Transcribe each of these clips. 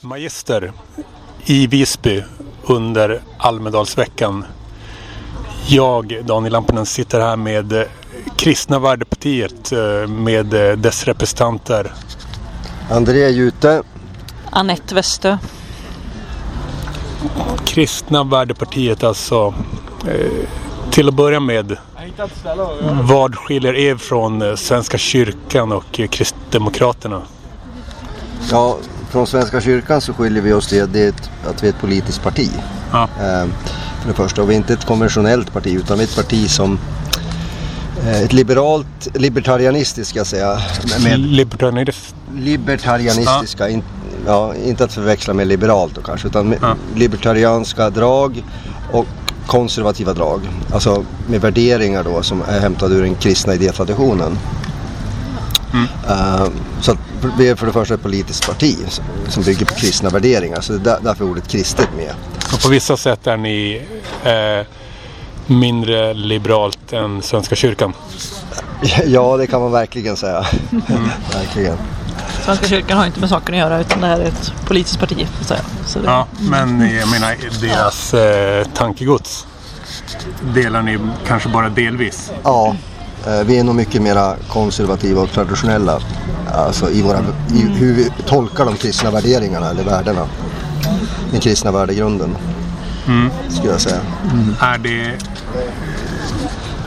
Magister i Visby under Almedalsveckan. Jag, Daniel Lampinen, sitter här med Kristna Värdepartiet eh, med dess representanter. André Jute. Anette Westö. Kristna Värdepartiet alltså. Eh, till att börja med, vad skiljer er från Svenska kyrkan och Kristdemokraterna? Ja, från Svenska kyrkan så skiljer vi oss till det att vi är ett politiskt parti. Ja. Eh, för det första, och vi är inte ett konventionellt parti utan vi är ett parti som eh, ett liberalt, libertarianistiskt ska jag säga. Med Libertarianistiskt? Libertarianistiska, ja. In, ja, inte att förväxla med liberalt då kanske, utan ja. libertarianska drag och konservativa drag. Alltså med värderingar då som är hämtade ur den kristna idétraditionen. Mm. Uh, så att vi är för det första ett politiskt parti som bygger på kristna värderingar. Så det är därför ordet kristet med. Och på vissa sätt är ni eh, mindre liberalt än Svenska kyrkan? Ja, det kan man verkligen säga. Mm. verkligen. Svenska kyrkan har inte med saken att göra utan det här är ett politiskt parti. Så det... Ja, men jag menar deras eh, tankegods delar ni kanske bara delvis? Ja, vi är nog mycket mer konservativa och traditionella alltså i, våra, i hur vi tolkar de kristna värderingarna eller värdena. Den kristna värdegrunden. Mm. Skulle jag säga. Mm. Är, det,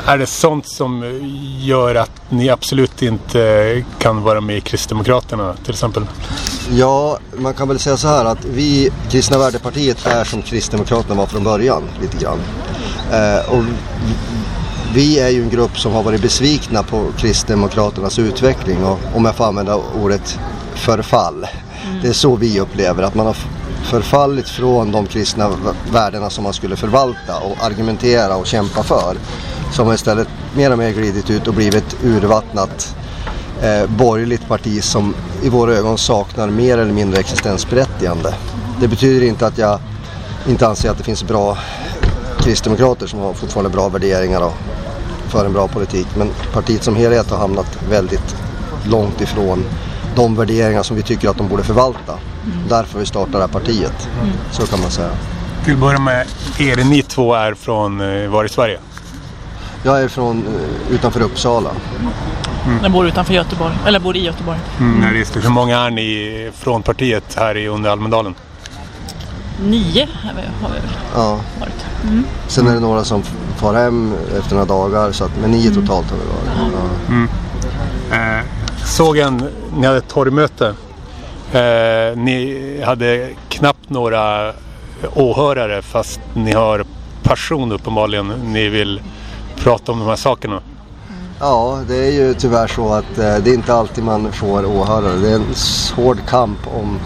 är det sånt som gör att ni absolut inte kan vara med i Kristdemokraterna till exempel? Ja, man kan väl säga så här att vi, Kristna Värdepartiet, är som Kristdemokraterna var från början lite grann. Eh, och vi är ju en grupp som har varit besvikna på Kristdemokraternas utveckling och om jag får använda ordet förfall. Mm. Det är så vi upplever att man har förfallit från de kristna värdena som man skulle förvalta och argumentera och kämpa för. Som har istället mer och mer glidit ut och blivit urvattnat eh, borgerligt parti som i våra ögon saknar mer eller mindre existensberättigande. Det betyder inte att jag inte anser att det finns bra kristdemokrater som har fortfarande bra värderingar och för en bra politik. Men partiet som helhet har hamnat väldigt långt ifrån de värderingar som vi tycker att de borde förvalta. Mm. Därför vi startar det här partiet. Mm. Så kan man säga. Till att börja med, är det ni två är från eh, var i Sverige? Jag är från eh, utanför Uppsala. Mm. Jag bor utanför Göteborg, eller bor i Göteborg. Mm. Mm. Hur många är ni från partiet här i under Almedalen? Nio har vi, har vi väl ja. varit. Mm. Sen är det några som far hem efter några dagar. Så att, men nio mm. totalt har vi varit. Ja. Mm. Eh, såg en, ni hade ett torgmöte. Eh, ni hade knappt några åhörare fast ni har passion uppenbarligen. Ni vill prata om de här sakerna. Ja, det är ju tyvärr så att eh, det är inte alltid man får åhörare. Det är en hård kamp om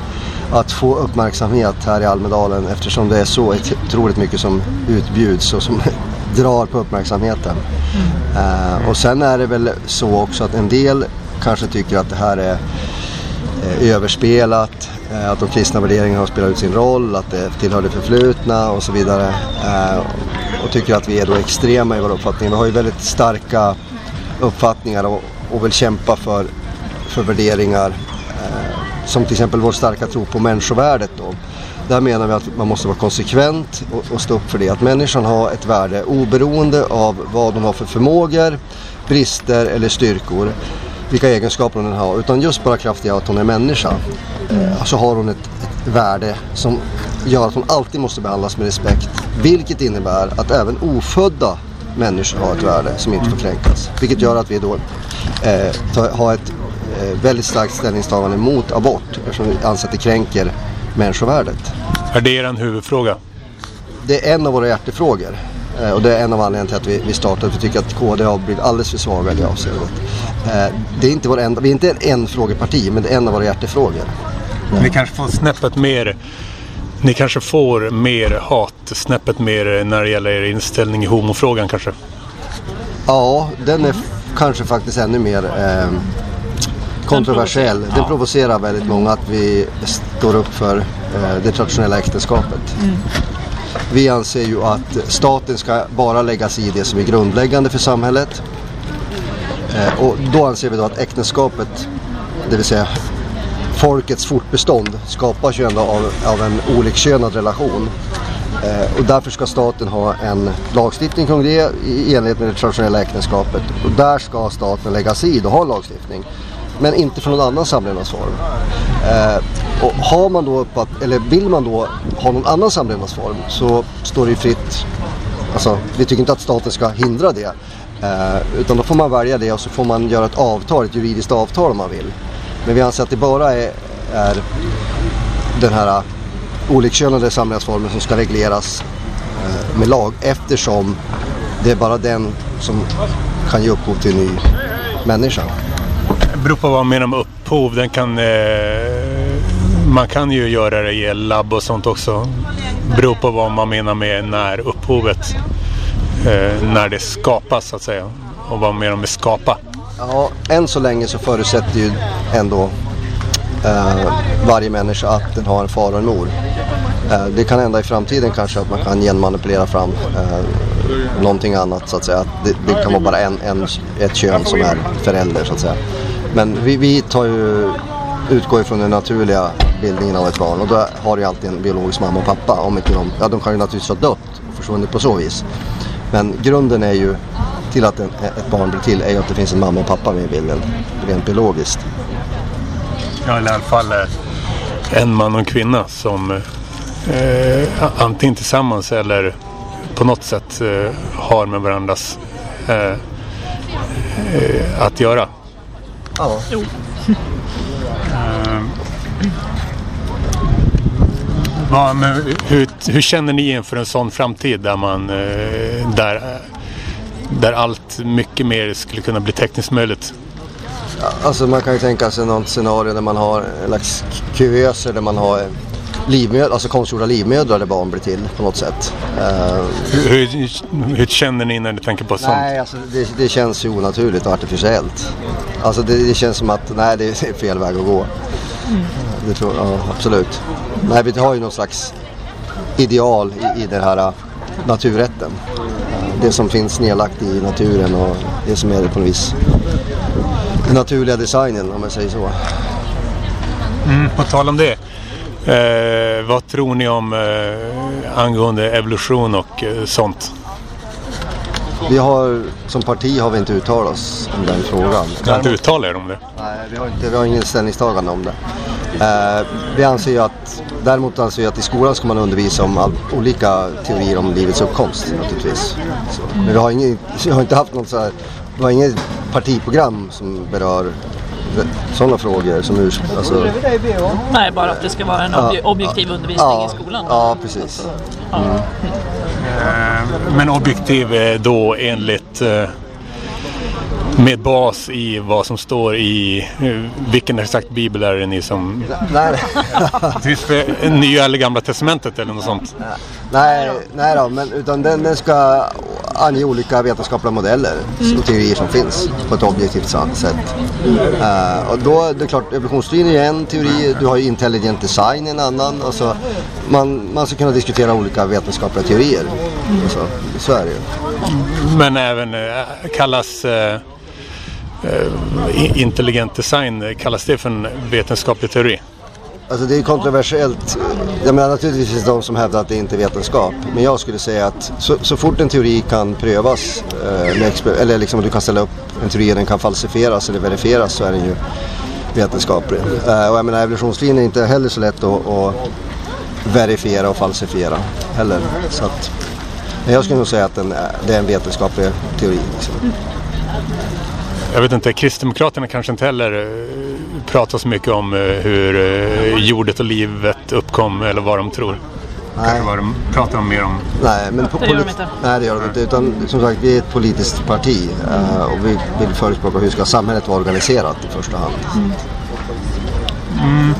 att få uppmärksamhet här i Almedalen eftersom det är så otroligt mycket som utbjuds och som drar på uppmärksamheten. Mm. Uh, och sen är det väl så också att en del kanske tycker att det här är uh, överspelat, uh, att de kristna värderingarna har spelat ut sin roll, att det tillhör det förflutna och så vidare. och tycker att vi är då extrema i vår uppfattning. Vi har ju väldigt starka uppfattningar och, och vill kämpa för, för värderingar som till exempel vår starka tro på människovärdet. Då. Där menar vi att man måste vara konsekvent och, och stå upp för det. Att människan har ett värde oberoende av vad hon har för förmågor, brister eller styrkor. Vilka egenskaper hon har. Utan just bara kraft i att hon är människa. Eh, så har hon ett, ett värde som gör att hon alltid måste behandlas med respekt. Vilket innebär att även ofödda människor har ett värde som inte får kränkas. Vilket gör att vi då eh, har ett väldigt starkt ställningstagande mot abort eftersom vi anser att det kränker människovärdet. Är det er huvudfråga? Det är en av våra hjärtefrågor. Eh, och det är en av anledningarna till att vi, vi startade. Vi tycker att KD har blivit alldeles för svaga i det avseendet. Eh, det är inte vår enda, vi är inte en enfrågeparti men det är en av våra hjärtefrågor. Ni kanske får snäppet mer ni kanske får mer hat, snäppet mer när det gäller er inställning i homofrågan kanske? Ja, den är kanske faktiskt ännu mer eh, kontroversiell. Den ja. provocerar väldigt många att vi står upp för eh, det traditionella äktenskapet. Mm. Vi anser ju att staten ska bara lägga sig i det som är grundläggande för samhället. Eh, och då anser vi då att äktenskapet, det vill säga folkets fortbestånd skapas ju ändå av, av en olikkönad relation. Eh, och därför ska staten ha en lagstiftning kring det i enlighet med det traditionella äktenskapet. Och där ska staten lägga sig i och ha lagstiftning. Men inte från någon annan samlevnadsform. Eh, och har man då uppfatt, eller vill man då ha någon annan samlevnadsform så står det ju fritt. Alltså, vi tycker inte att staten ska hindra det. Eh, utan då får man välja det och så får man göra ett avtal, ett juridiskt avtal om man vill. Men vi anser att det bara är, är den här olikkönade samlevnadsformen som ska regleras eh, med lag eftersom det är bara den som kan ge upphov till en ny människa. Det beror på vad man menar med upphov. Den kan, eh, man kan ju göra det i labb och sånt också. Det beror på vad man menar med när upphovet, eh, när det skapas så att säga. Och vad man menar med skapa. Ja, än så länge så förutsätter ju ändå eh, varje människa att den har en far och en mor. Eh, det kan hända i framtiden kanske att man kan genmanipulera fram eh, någonting annat så att säga. Det, det kan vara bara en, en, ett kön som är förälder så att säga. Men vi, vi tar ju, utgår ifrån den naturliga bildningen av ett barn och då har ju alltid en biologisk mamma och pappa. Om inte de, ja, de kan ju naturligtvis ha dött och försvunnit på så vis. Men grunden är ju till att en, ett barn blir till är ju att det finns en mamma och pappa med i bilden rent biologiskt. Ja, i alla fall en man och en kvinna som eh, antingen tillsammans eller på något sätt eh, har med varandras eh, eh att göra. Ja. Jo. Ja, men hur, hur, känner ni inför en sån framtid där, man, där, där allt mycket mer skulle kunna bli tekniskt möjligt? Alltså man kan ju tänka sig något scenario där man har en slags kuvöser där man har livmödrar, alltså konstgjorda livmödrar där barn blir till på något sätt. Uh, hur, hur, känner ni när ni tänker på sånt? Nej, alltså det, det känns ju onaturligt och artificiellt. Alltså det, det, känns som att nej, det är fel väg att gå. Mm. Det tror, ja, absolut. Nej, vi har ju någon slags ideal i, i den här uh, naturrätten. Det som finns nedlagt i naturen och det som är på något vis den naturliga designen om man säger så. Mm, på tal om det. Eh, vad tror ni om eh, angående evolution och eh, sånt? Vi har, som parti har vi inte uttalat oss om den frågan. Ni har inte uttalat er om det? Nej, vi har, inte, vi har ingen ställningstagande om det. Eh, vi anser ju att, däremot anser vi att i skolan ska man undervisa om all, olika teorier om livets uppkomst naturligtvis. Så, men vi har, ingen, vi har inte haft något så här, vi har inget partiprogram som berör sådana frågor som urs alltså... Nej, bara att det ska vara en obje objektiv undervisning ja, i skolan. Ja, precis. Mm. Men objektiv då enligt eh, med bas i vad som står i vilken exakt bibel är det ni som... Nej. Nya eller gamla testamentet eller något sånt? Nej, nej då, men utan den, den ska ange olika vetenskapliga modeller mm. och teorier som finns på ett objektivt sätt. Uh, och då det är klart, evolutionsteorin är en teori, du har ju intelligent design en annan. Alltså, man, man ska kunna diskutera olika vetenskapliga teorier. Mm. Alltså, så är det ju. Men även uh, kallas uh intelligent design, kallas det för en vetenskaplig teori? Alltså det är kontroversiellt. Jag menar naturligtvis finns det de som hävdar att det inte är vetenskap. Men jag skulle säga att så, så fort en teori kan prövas, eh, eller liksom du kan ställa upp en teori och den kan falsifieras eller verifieras så är den ju vetenskaplig. Eh, och jag menar evolutionslinjen är inte heller så lätt att, att verifiera och falsifiera heller. Så att, jag skulle nog säga att den, det är en vetenskaplig teori. Liksom mm jag vet inte, Kristdemokraterna kanske inte heller eh, pratar så mycket om eh, hur eh, jordet och livet uppkom eller vad de tror. Nej. Vad de pratar om mer om. Nej, men på det gör de inte. Nej, det gör de inte. Utan som sagt, vi är ett politiskt parti och vi vill förespråka hur ska samhället vara organiserat i första hand. Mm. Mm.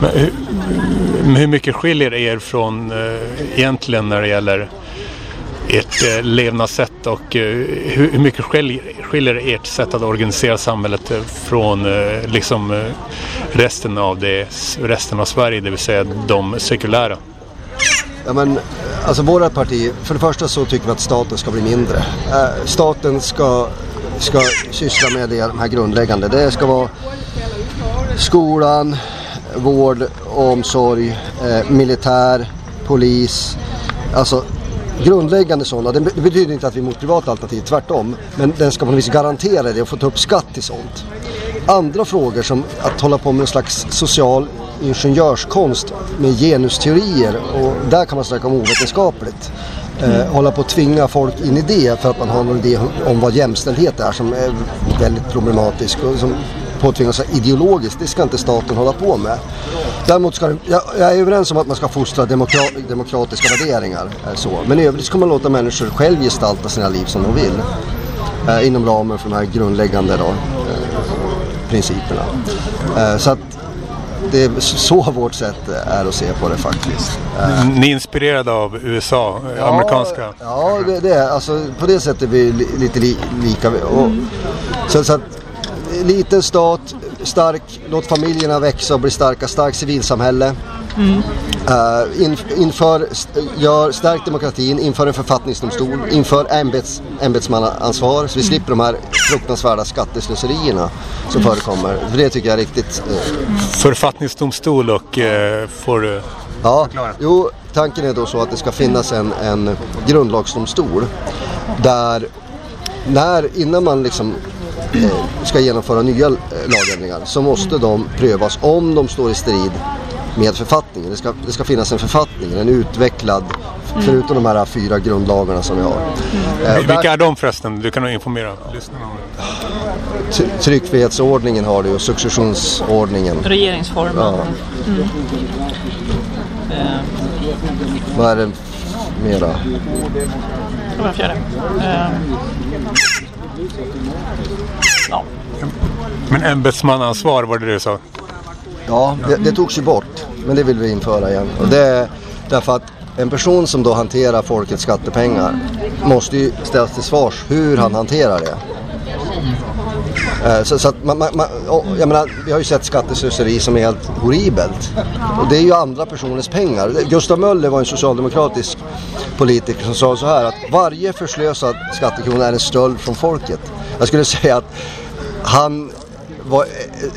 Men hur, hur mycket skiljer er från egentligen när det gäller ert eh, levnadssätt och eh, hur, mycket skiljer ert sätt att organisera samhället eh, från liksom, resten, av det, resten av Sverige, det vill säga de sekulära? Ja, men, alltså vårt parti, för det första så tycker vi att staten ska bli mindre. Eh, staten ska, ska syssla med det, de här grundläggande. Det ska vara skolan, vård, omsorg, eh, militär, polis. Alltså grundläggande sådana. Det betyder inte att vi är mot privata alternativ, tvärtom. Men den ska på något vis garantera det och få ta upp skatt till sånt. Andra frågor som att hålla på med en slags social ingenjörskonst med genusteorier och där kan man snacka om ovetenskapligt. Eh, hålla på att tvinga folk in i det för att man har någon idé om vad jämställdhet är som är väldigt problematisk och som påtvingas ideologiskt. Det ska inte staten hålla på med. Däremot ska jag, jag är överens om att man ska fostra demokrat, demokratiska värderingar. Eh, så. Men i övrigt ska man låta människor själv gestalta sina liv som de vill. Eh, inom ramen för de här grundläggande då, eh, principerna. Eh, så att det är så vårt sätt är att se på det faktiskt. Ni är inspirerade av USA, ja, amerikanska? Ja, det, det, är alltså på det sättet är vi lite li, lika. Och, så, så att, liten stat, stark, låt familjerna växa och bli starka, starkt civilsamhälle. Mm. Uh, in, inför, gör, stärk demokratin, inför en författningsdomstol, inför ämbets, ämbetsmannaansvar så vi slipper de här fruktansvärda skatteslöserierna som mm. förekommer. För det tycker jag är riktigt... Uh... Författningsdomstol och uh, får du Ja, jo, tanken är då så att det ska finnas en, en grundlagsdomstol där när, innan man liksom ska genomföra nya lagändringar så måste de prövas om de står i strid med författningen. Det ska, det ska finnas en författning, en utvecklad, förutom de här fyra grundlagarna som vi har. Mm. Eh, Vilka är de förresten? Du kan informera lyssnarna om det. Tryckfrihetsordningen har du och successionsordningen. Regeringsformen. Ja. Mm. Eh. Vad är det mera? Det var den fjärde. Ja. Men ämbetsmannaansvar var det du sa? Ja, det, det togs ju bort. Men det vill vi införa igen. Och det är därför att en person som då hanterar folkets skattepengar måste ju ställas till svars hur han hanterar det. Eh, så, så man, man, jag menar, vi har ju sett skatteslöseri som är helt horribelt. Och det är ju andra personers pengar. Gustav Möller var en socialdemokratisk politiker som sa så här att varje förslösad skattekrona är en stöld från folket. Jag skulle säga att han var,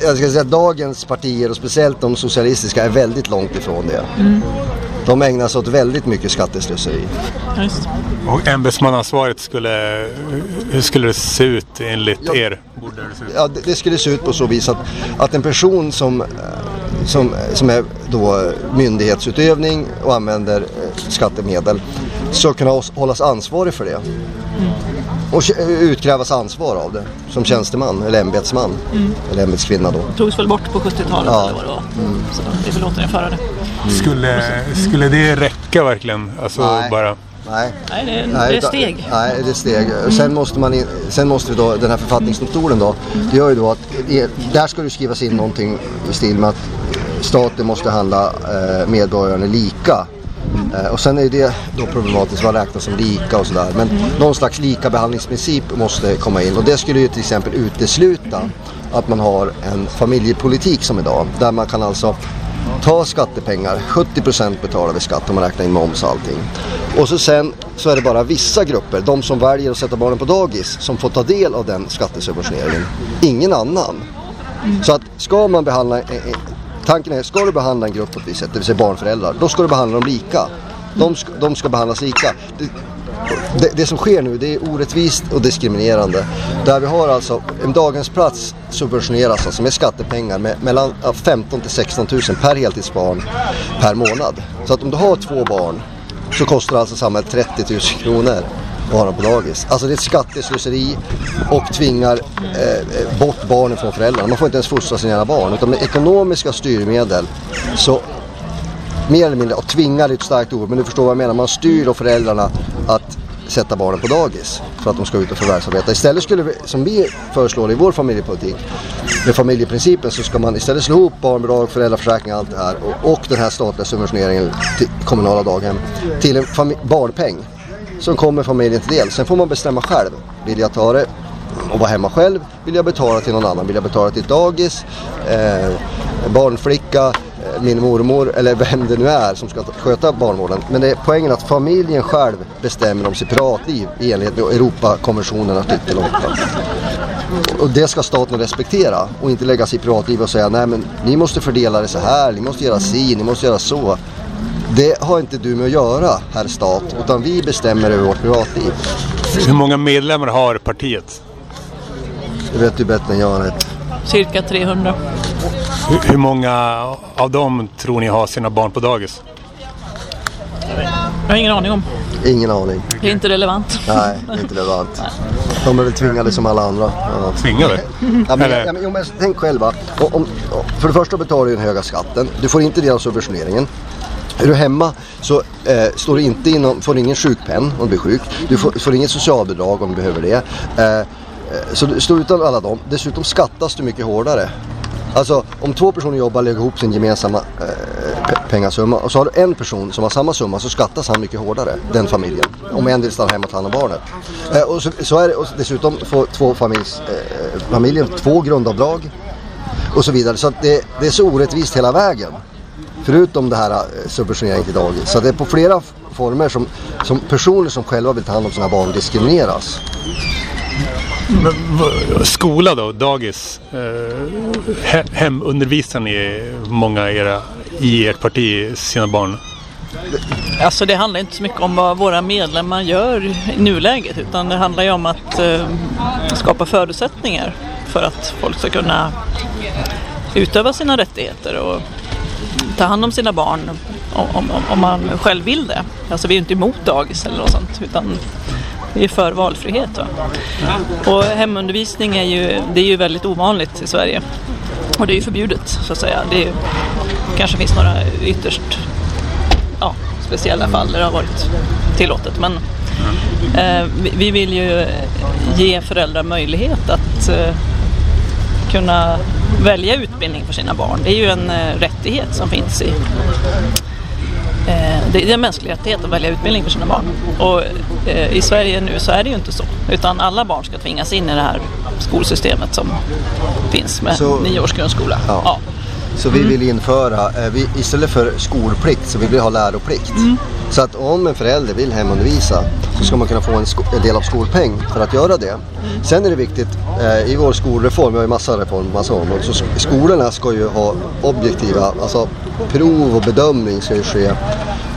jag ska säga dagens partier och speciellt de socialistiska är väldigt långt ifrån det. Mm. De ägnar sig åt väldigt mycket skatteslöseri. Just. Och ämbetsmannaansvaret skulle, hur skulle det se ut enligt ja, er? Borde det, se ut? Ja, det, det, skulle se ut på så vis att, att en person som, som, som är då myndighetsutövning och använder eh, skattemedel ska kunna hållas ansvarig för det. Mm och utkrävas ansvar av det som tjänsteman eller ämbetsman mm. eller ämbetskvinna då. Det togs väl bort på 70-talet ja. eller vad det var. Mm. Så vi vill återinföra det. Mm. Skulle, skulle det räcka verkligen? Alltså Nej. bara... Nej. Nej, det är, nej, det är steg. Nej, det är steg. Mm. Sen, måste man in, sen måste vi då, den här författningsdomstolen då, det gör ju då att där ska det skrivas in någonting i stil med att staten måste handla eh, medborgarna lika Eh, och sen är det då problematiskt vad räknas som lika och sådär. Men någon slags lika behandlingsprincip måste komma in och det skulle ju till exempel utesluta att man har en familjepolitik som idag. Där man kan alltså ta skattepengar, 70% betalar vi skatt om man räknar in moms och allting. Och så sen så är det bara vissa grupper, de som väljer att sätta barnen på dagis, som får ta del av den skattesubventioneringen. Ingen annan. Så att ska man behandla eh, eh, tanken är, ska du behandla en grupp på ett visst sätt, det vill säga barnföräldrar, då ska du behandla dem lika. De ska, de ska behandlas lika. Det, det, det, som sker nu det är orättvist och diskriminerande. Där vi har alltså en daghemsplats subventioneras alltså med skattepengar med mellan 15 till 16 000 per heltidsbarn per månad. Så att om du har två barn så kostar alltså samhället 30 000 kronor att ha dem på dagis. Alltså det är ett skatteslöseri och tvingar eh, bort barnen från föräldrarna. Man får inte ens fostra sina barn. Utan med ekonomiska styrmedel så mer eller mindre, och tvingar är ett starkt ord, men du förstår vad jag menar. Man styr då föräldrarna att sätta barnen på dagis för att de ska ut och förvärvsarbeta. Istället skulle vi, som vi föreslår i vår familjepolitik, med familjeprincipen så ska man istället slå ihop barnbidrag, föräldraförsäkring och allt det här och, och den här statliga subventioneringen till kommunala daghem till en barnpeng som kommer familjen till del. Sen får man bestämma själv. Vill jag ta det och vara hemma själv? Vill jag betala till någon annan? Vill jag betala till ett dagis? Eh, barnflicka? Min mormor eller vem det nu är som ska sköta barnvården. Men det är poängen att familjen själv bestämmer om sitt privatliv i enlighet med Europakonventionen artikel 8. Och det ska staten respektera och inte lägga sig i privatliv och säga nej men ni måste fördela det så här, ni måste göra si, ni måste göra så. Det har inte du med att göra, herr stat, utan vi bestämmer över vårt privatliv. Hur många medlemmar har partiet? Det vet du bättre än jag. Vet. Cirka 300. Hur, hur många av dem tror ni har sina barn på dagis? Jag har ingen aning om. Ingen aning. Det är inte relevant. Nej, det är inte relevant. De är väl tvingade som alla andra. Ja. Tvingade? Ja, men, ja, men, jo, men tänk själva. Om, om, för det första betalar du den höga skatten. Du får inte del av subventioneringen. Är du hemma så eh, står du inte inom, får du ingen sjukpenn om du blir sjuk. Du får, får inget socialbidrag om du behöver det. Eh, eh, så du står utan alla dem. Dessutom skattas du mycket hårdare. Alltså om två personer jobbar och lägger ihop sin gemensamma eh, pengasumma och så har du en person som har samma summa så skattas han mycket hårdare, den familjen. Om en vill stanna hemma och ta hand om barnet. Eh, och så, så är det, och dessutom får två familjs, eh, familjen två grundavdrag och så vidare. Så att det, det är så orättvist hela vägen. Förutom det här eh, subventioneringen till dagis. Så det är på flera former som, som personer som själva vill ta hand om sina barn diskrimineras. Skola då, dagis. Eh, he- hemundervisar ni många era, i ert parti sina barn? Alltså det handlar inte så mycket om vad våra medlemmar gör i nuläget utan det handlar ju om att eh, skapa förutsättningar för att folk ska kunna utöva sina rättigheter och ta hand om sina barn om, om, om man själv vill det. Alltså vi är ju inte emot dagis eller något sånt utan är för valfrihet. Va? Och hemundervisning är ju, det är ju väldigt ovanligt i Sverige. Och det är ju förbjudet så att säga. Det är, kanske finns några ytterst ja, speciella fall där det har varit tillåtet. Men eh, vi, vill ju ge föräldrar möjlighet att eh, kunna välja utbildning för sina barn. Det är ju en eh, rättighet som finns i det är en mänsklig rättighet att välja utbildning för sina barn. Och eh, i Sverige nu så är det ju inte så. Utan alla barn ska tvingas in i det här skolsystemet som finns med Så- nio års grundskola. Ja. Ja. Så vi vill införa, eh, vi, istället för skolplikt så vill vi ha läroplikt. Så att om en förälder vill hemundervisa så ska man kunna få en, en del av skolpeng för att göra det. Sen är det viktigt, eh, i vår skolreform, vi har ju massa reformer, massa områden, så skolorna ska ju ha objektiva, alltså prov och bedömning ska ju ske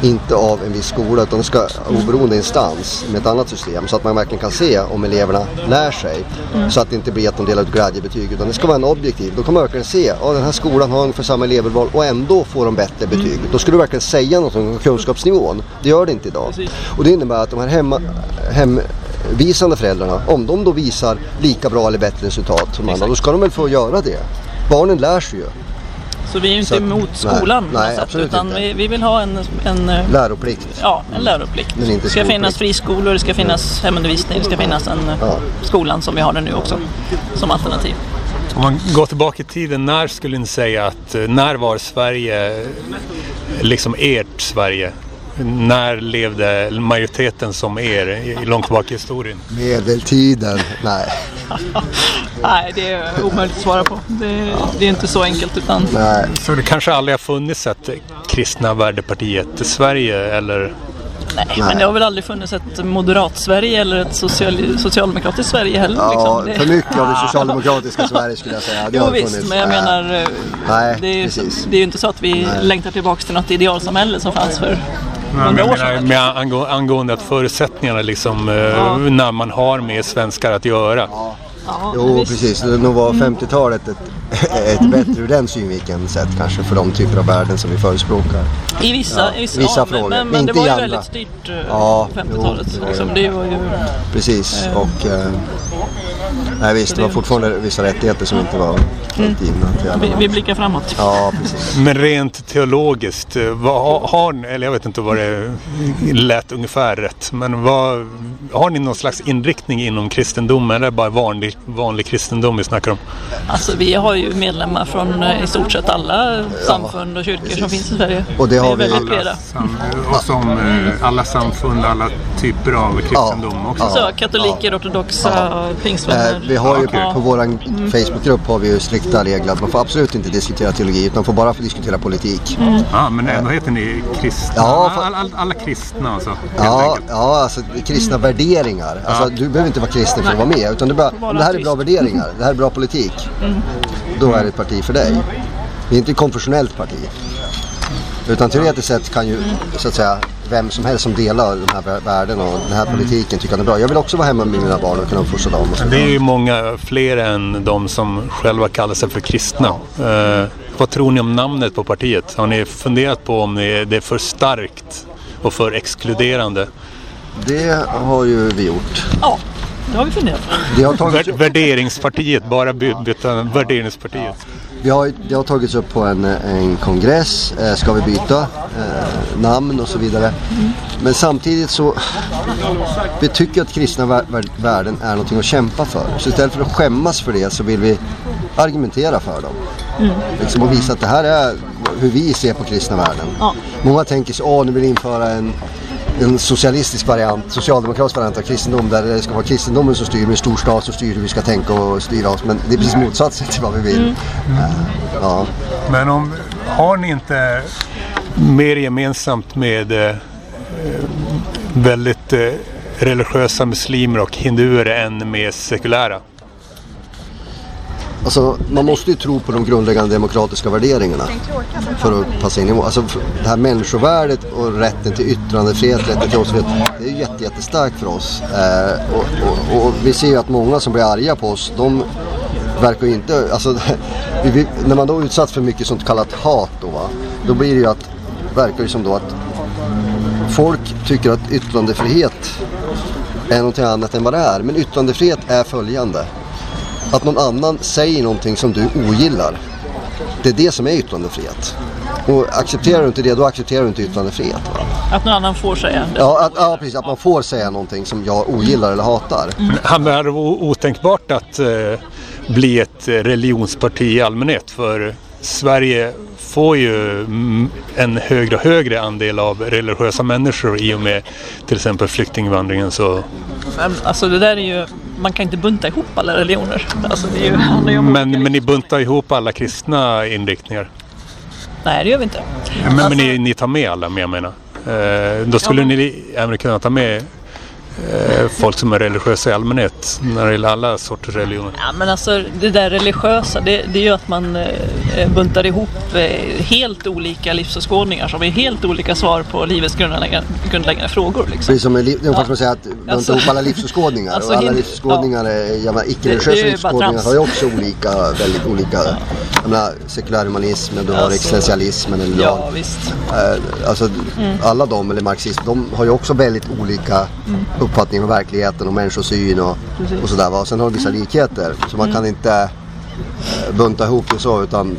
inte av en viss skola utan det ska oberoende instans med ett annat system så att man verkligen kan se om eleverna lär sig. Så att det inte blir att de delar ut glädjebetyg utan det ska vara en objektiv. Då kan man verkligen se att den här skolan har ungefär samma elevurval och ändå får de bättre betyg. Då ska du verkligen säga något om kunskapsnivån. Det gör det inte idag. Och det innebär att de här hemma, hemvisande föräldrarna, om de då visar lika bra eller bättre resultat som andra, då ska de väl få göra det. Barnen lär sig ju. Så vi är ju inte att- emot nej, skolan på nej, något sätt, absolut utan inte. vi, vi vill ha en, en, eh, Läroplikt. ja, en läroplikt. Men inte det ska finnas friskolor, det ska finnas hemundervisning, det ska finnas en eh, Ja. skolan som vi har det nu också som alternativ. Om man går tillbaka i tiden, när skulle ni säga att, eh, när var Sverige liksom ert Sverige? När levde majoriteten som er i- långt tillbaka i historien? Medeltiden. Nej. Nej, det är omöjligt att svara på. Det, det är inte så enkelt utan Nej. Så det kanske aldrig har funnits ett kristna värdepartiet i Sverige eller? Nej, men det har väl aldrig funnits ett moderat-Sverige eller ett social, socialdemokratiskt Sverige heller. Ja, liksom. det, för mycket av det socialdemokratiska Sverige skulle jag säga. Det Jo har visst, funnits. men jag Nej. menar, Nej, det, är, ju- det är ju inte så att vi Nej. längtar tillbaka till något idealsamhälle som fanns för hundra jag år menar, sedan. med angå, angående att förutsättningarna liksom, eh, Ja. när man har med svenskar att göra. Ja, Jo, visst. precis. Nog var 50-talet ett, ett bättre ur den synvinkeln sett kanske för de typer av värden som vi förespråkar. I vissa, i vissa, vissa ja, frågor, Men, men men det inte var ju väldigt styrt eh, Ja, på 50-talet. jo, liksom. jo. Det var ju, Precis. Eh. Och eh, nej, visst, det var fortfarande vissa rättigheter som inte var helt givna till alla. vi, vi blickar framåt. Ja, precis. Men rent teologiskt, eh, vad har, ni, eller jag vet inte vad det lät ungefär rätt, men vad, har ni någon slags inriktning inom kristendomen eller är det bara vanlig, vanlig kristendom vi snackar om? Alltså, vi har ju medlemmar från eh, i stort sett alla samfund och kyrkor som finns i Sverige. Och det har vi- väldigt breda. och som alla samfund, alla typer av kristendom också. Ja. Så katoliker, ortodoxa, pingstvänner. Vi har ju Okej. på, på vår Facebookgrupp har vi ju strikta regler att man får absolut inte diskutera teologi utan får bara få diskutera politik. Ja, men ändå heter ni kristna. Ja, för- alla, alla, alla kristna alltså. Ja, ja alltså kristna värderingar. Alltså, Du behöver inte vara kristen för att vara med. Utan du bara, om det här är bra värderingar, det här är bra politik. Då är det ett parti för dig. Det är inte ett konfessionellt parti. Utan teoretiskt sett kan ju så att säga vem som helst som delar de här vär- värdena och den här politiken tycka att det är bra. Jag vill också vara hemma med mina barn och kunna uppfostra dem. Det är ju många fler än de som själva kallar sig för kristna. Eh, vad tror ni om namnet på partiet? Har ni funderat på om det är för starkt och för exkluderande? Det har ju vi gjort. Ja, det har vi funderat på. Det har tagits, Vär, värderingspartiet, bara by, byta värderingspartiet. Vi har, det har tagits upp på en, en kongress. Eh, ska vi byta eh, namn och så vidare. Men samtidigt så vi tycker att kristna vär, vär, värden är någonting att kämpa för. Så istället för att skämmas för det så vill vi argumentera för dem. Liksom och visa att det här är hur vi ser på kristna värden. Ja. Många tänker så, åh nu vill vi införa en, en socialistisk variant, socialdemokratisk variant av kristendom där det ska vara kristendomen som styr med storstad som styr hur vi ska tänka och styra oss. Men det är precis motsatsen till vad vi vill. Eh, ja. Men om, har ni inte mer gemensamt med eh, väldigt eh, religiösa muslimer och hinduer än med sekulära? Alltså, man måste ju tro på de grundläggande demokratiska värderingarna för att passa in i mål. Alltså, det här människovärdet och rätten till yttrandefrihet, rätten till åsiktsfrihet, det är ju jätte, jättestarkt för oss. Eh, och, och, och vi ser ju att många som blir arga på oss, de verkar ju inte... Alltså, vi, när man då är utsatt för mycket sånt kallat hat då, va, då blir det ju att, verkar det som då att folk tycker att yttrandefrihet är någonting annat än vad det är. Men yttrandefrihet är följande. Att någon annan säger någonting som du ogillar. Det är det som är yttrandefrihet. Och accepterar du inte det, då accepterar du inte yttrandefrihet. Va? Att någon annan får säga det. Ja, att, ja, precis. Att man får säga någonting som jag ogillar eller hatar. Han är otänkbart att eh, bli ett religionsparti i allmänhet för Sverige får ju mm, en högre och högre andel av religiösa människor i och med till exempel flyktingvandringen. Så, Men, Alltså det där är ju, man kan inte bunta ihop alla religioner. Alltså ju, men, men ni buntar ihop alla kristna inriktningar. Nej det gör vi inte. Men, men Alltså- ni, ni tar med alla, men jag menar. Eh, då skulle Ja, men- ni även kunna ta med folk som är religiösa i allmänhet när det gäller alla sorters religioner. Ja, men alltså det där religiösa, det, det är ju att man eh, buntar ihop eh, helt olika livsåskådningar som är helt olika svar på livets grundläggande, grundläggande frågor. Liksom. Precis som en liv, det är ungefär som att säga att man Alltså- ihop alla livsåskådningar. Alltså, och alla livsåskådningar, det icke-religiösa livsåskådningar har ju också olika, väldigt olika. Jag menar, sekulärhumanismen, du har Alltså- existentialismen eller du har Ja visst. Eh, alltså alla de, eller marxism, de har ju också väldigt olika uppfattningar om verkligheten och människosyn och, och sådär. Va? Sen har de vissa likheter. Så man kan inte eh, bunta ihop det så utan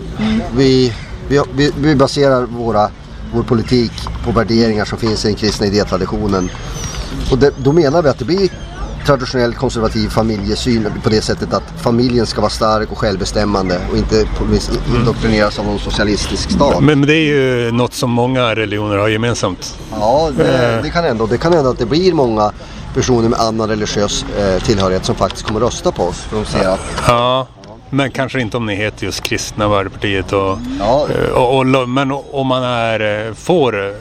vi, vi, vi, vi baserar våra, vår politik på värderingar som finns i den kristna idétraditionen. Och det, då menar vi att det blir traditionell konservativ familjesyn på det sättet att familjen ska vara stark och självbestämmande och inte indoktrineras av någon socialistisk stat. Men, det är ju något som många religioner har gemensamt. Ja, det, det kan hända. Det kan hända att det blir många personer med annan religiös eh, tillhörighet som faktiskt kommer rösta på oss. För de ser att Ja, men kanske inte om ni heter just Kristna Värdepartiet. Och, Ja. eh, och, och, lo- men om man är, eh, får eh,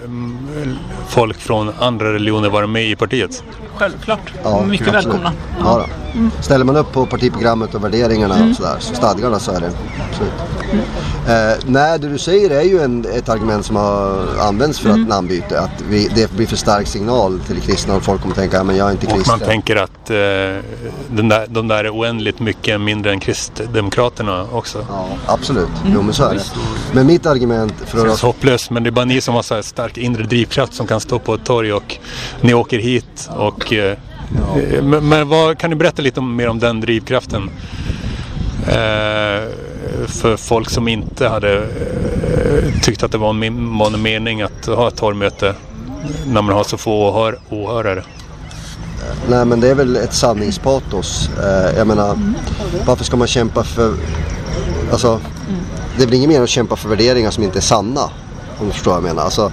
folk från andra religioner vara med i partiet. Självklart. ja, Mycket absolut. välkomna. Ja, då. Ställer man upp på partiprogrammet och värderingarna och sådär, så stadgarna så är det absolut. Eh, nej, det du säger är ju en, ett argument som har använts för att namnbyte. Att vi, det blir för stark signal till kristna och folk kommer tänka, "Ja, men jag är inte Och kristen. man tänker att eh, den där, de där är oändligt mycket mindre än Kristdemokraterna också. Ja, absolut. Jo, men så är det. Men mitt argument för Det att känns hopplöst men det är bara ni som har så här stark inre drivkraft som kan stå på ett torg och ni åker hit och eh, men, men vad, kan ni berätta lite mer om den drivkraften? Eh, för folk som inte hade eh, tyckt att det var en, var en mening att ha ett torgmöte när man har så få åhör, åhörare. Nej men det är väl ett sanningspatos. Eh, jag menar, varför ska man kämpa för... Alltså, det är väl ingen mening att kämpa för värderingar som inte är sanna. Om du förstår vad jag menar. Alltså,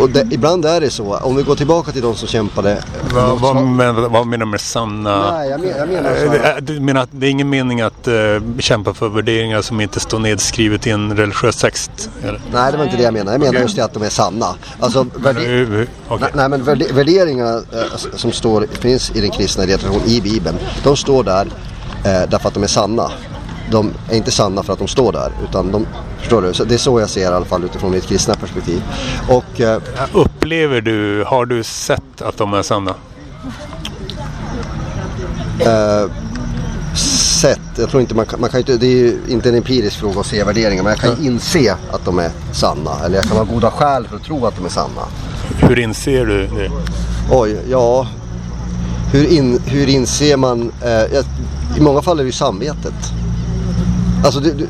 och det, ibland är det så. Om vi går tillbaka till de som kämpade. Vad, vad, men, vad menar du med sanna? Nej, jag, men, jag menar så Eh. Du menar att det är ingen mening att uh, kämpa för värderingar som inte står nedskrivet i en religiös text? Eller? Nej, det var inte det jag menar. Jag menar just det att de är sanna. Alltså, värde, Uh, uh, okej. Nej, nej men värde- värderingarna eh, som står, finns i den kristna traditionen i Bibeln. De står där eh, därför att de är sanna. De är inte sanna för att de står där. Utan de, förstår du? Så det är så jag ser i alla fall utifrån mitt kristna perspektiv. Och eh, Upplever du, har du sett att de är sanna? sätt, jag tror inte man kan, man kan inte, det är ju inte en empirisk fråga att se värderingar. Men jag kan inse att de är sanna. Eller jag kan ha goda skäl för att tro att de är sanna. Hur inser du det? Oj, ja. Hur, in, hur inser man? Eh, jag, I många fall är det ju samvetet. Alltså, du, du,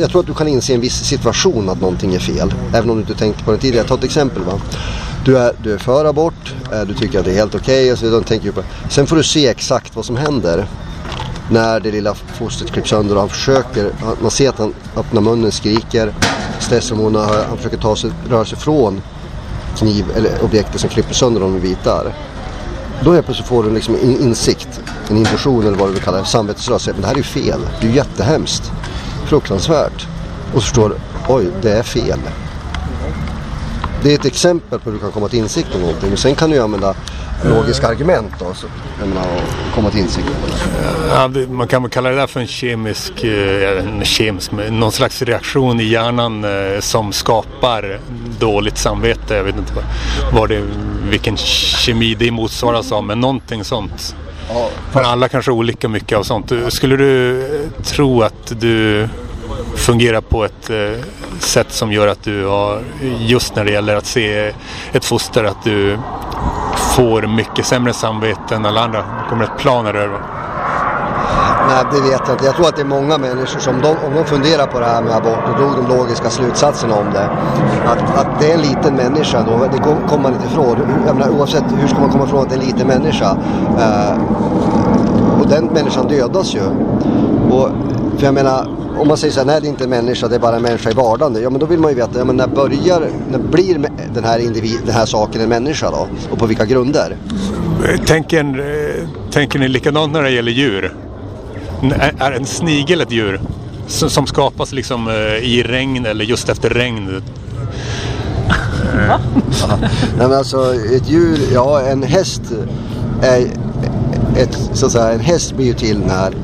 jag tror att du kan inse i en viss situation att någonting är fel. Även om du inte tänkte på det tidigare. Ta ett exempel. Va? Du, är, du är för abort, eh, du tycker att det är helt okej och så. Tänker på. Sen får du se exakt vad som händer. När det lilla fostret klipps sönder och han försöker, man ser att han öppnar munnen, skriker, stresshormonerna, han försöker ta sig, röra sig från kniv eller objektet som klipper sönder honom i bitar. Då helt plötsligt får du liksom en insikt, en intuition eller vad du vill kalla det, samvetslöshet. Men det här är ju fel. Det är ju jättehemskt. Fruktansvärt. Och så förstår du, oj, det är fel. Det är ett exempel på hur du kan komma till insikt om någonting. Men sen kan du ju använda logiska argument då, så, jag menar, och komma till insikt. Ja, det, man kan väl kalla det där för en kemisk, eh, en kemisk någon slags reaktion i hjärnan eh, som skapar dåligt samvete. Jag vet inte vad, vad det, vilken kemi det motsvaras av, men någonting sånt. Ja, För alla kanske olika mycket av sånt. Skulle du eh, tro att du fungerar på ett eh, sätt som gör att du har, just när det gäller att se ett foster, att du får mycket sämre samvete än alla andra? Det kommer ett plan här över. Nej, det vet jag inte. Jag tror att det är många människor som, de, om de funderar på det här med abort och drog de logiska slutsatserna om det. Att, att det är en liten människa då, det kom- kommer man inte ifrån. Jag menar, oavsett, hur ska man komma ifrån att det är en liten människa? Eh, och den människan dödas ju. Och, för jag menar, om man säger så här, nej det är inte en människa, det är bara en människa i vardagen. Ja men då vill man ju veta, ja, men när börjar, när blir den här, individ, den här saken en människa då? Och på vilka grunder? Tänker, eh, tänker ni likadant när det gäller djur? Är, en snigel ett djur? Som, som skapas liksom eh, i regn eller just efter regn? Nej men alltså ett djur, ja en häst är ett, så att säga, en häst blir ju till när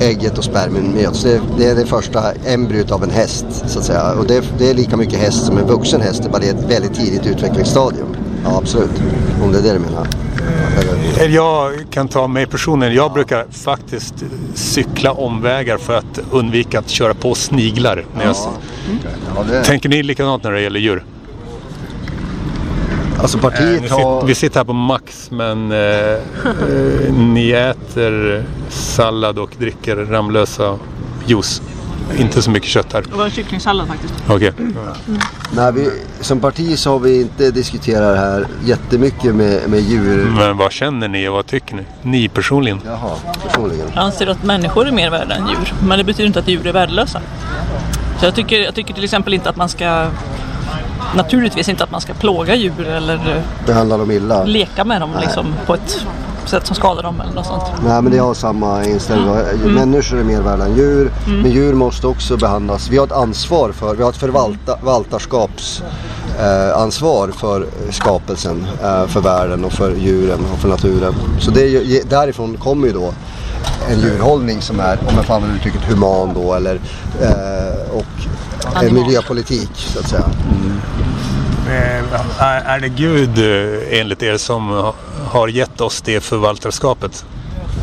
ägget och spermien möts. Det, det är det första embryot av en häst så att säga. Och det, det är lika mycket häst som en vuxen häst, det är bara det ett väldigt tidigt utvecklingsstadium. Ja absolut, om det är det du menar. Eller, Jag kan ta mig personligen. Jag brukar faktiskt cykla omvägar för att undvika att köra på sniglar. När jag, ja, det, Tänker ni likadant när det gäller djur? Alltså Eh, partiet sitter, har... vi sitter här på Max men eh, eh, ni äter sallad och dricker Ramlösa juice. Inte så mycket kött här. Det var en kycklingsallad faktiskt. Okej. Nej, vi, som parti så har vi inte diskuterat det här jättemycket med, med djur. Men vad känner ni och vad tycker ni? Ni personligen? Jaha, personligen. Jag anser att människor är mer värda än djur. Men det betyder inte att djur är värdelösa. Så jag tycker, jag tycker till exempel inte att man ska Naturligtvis inte att man ska plåga djur eller eh, Behandlar dem illa. leka med dem liksom, på ett sätt som skadar dem eller något sånt. Nej men det har samma inställning. Människor är mer värda än djur. Men djur måste också behandlas. Vi har ett ansvar för, vi har ett förvalta, förvaltarskaps eh, för skapelsen, eh, för världen och för djuren och för naturen. Så det ju, därifrån kommer ju då en djurhållning som är, om jag får använda uttrycket, human då eller eh, och en miljöpolitik så att säga. Eh, Är, är det Gud eh, enligt er som ha- har gett oss det förvaltarskapet?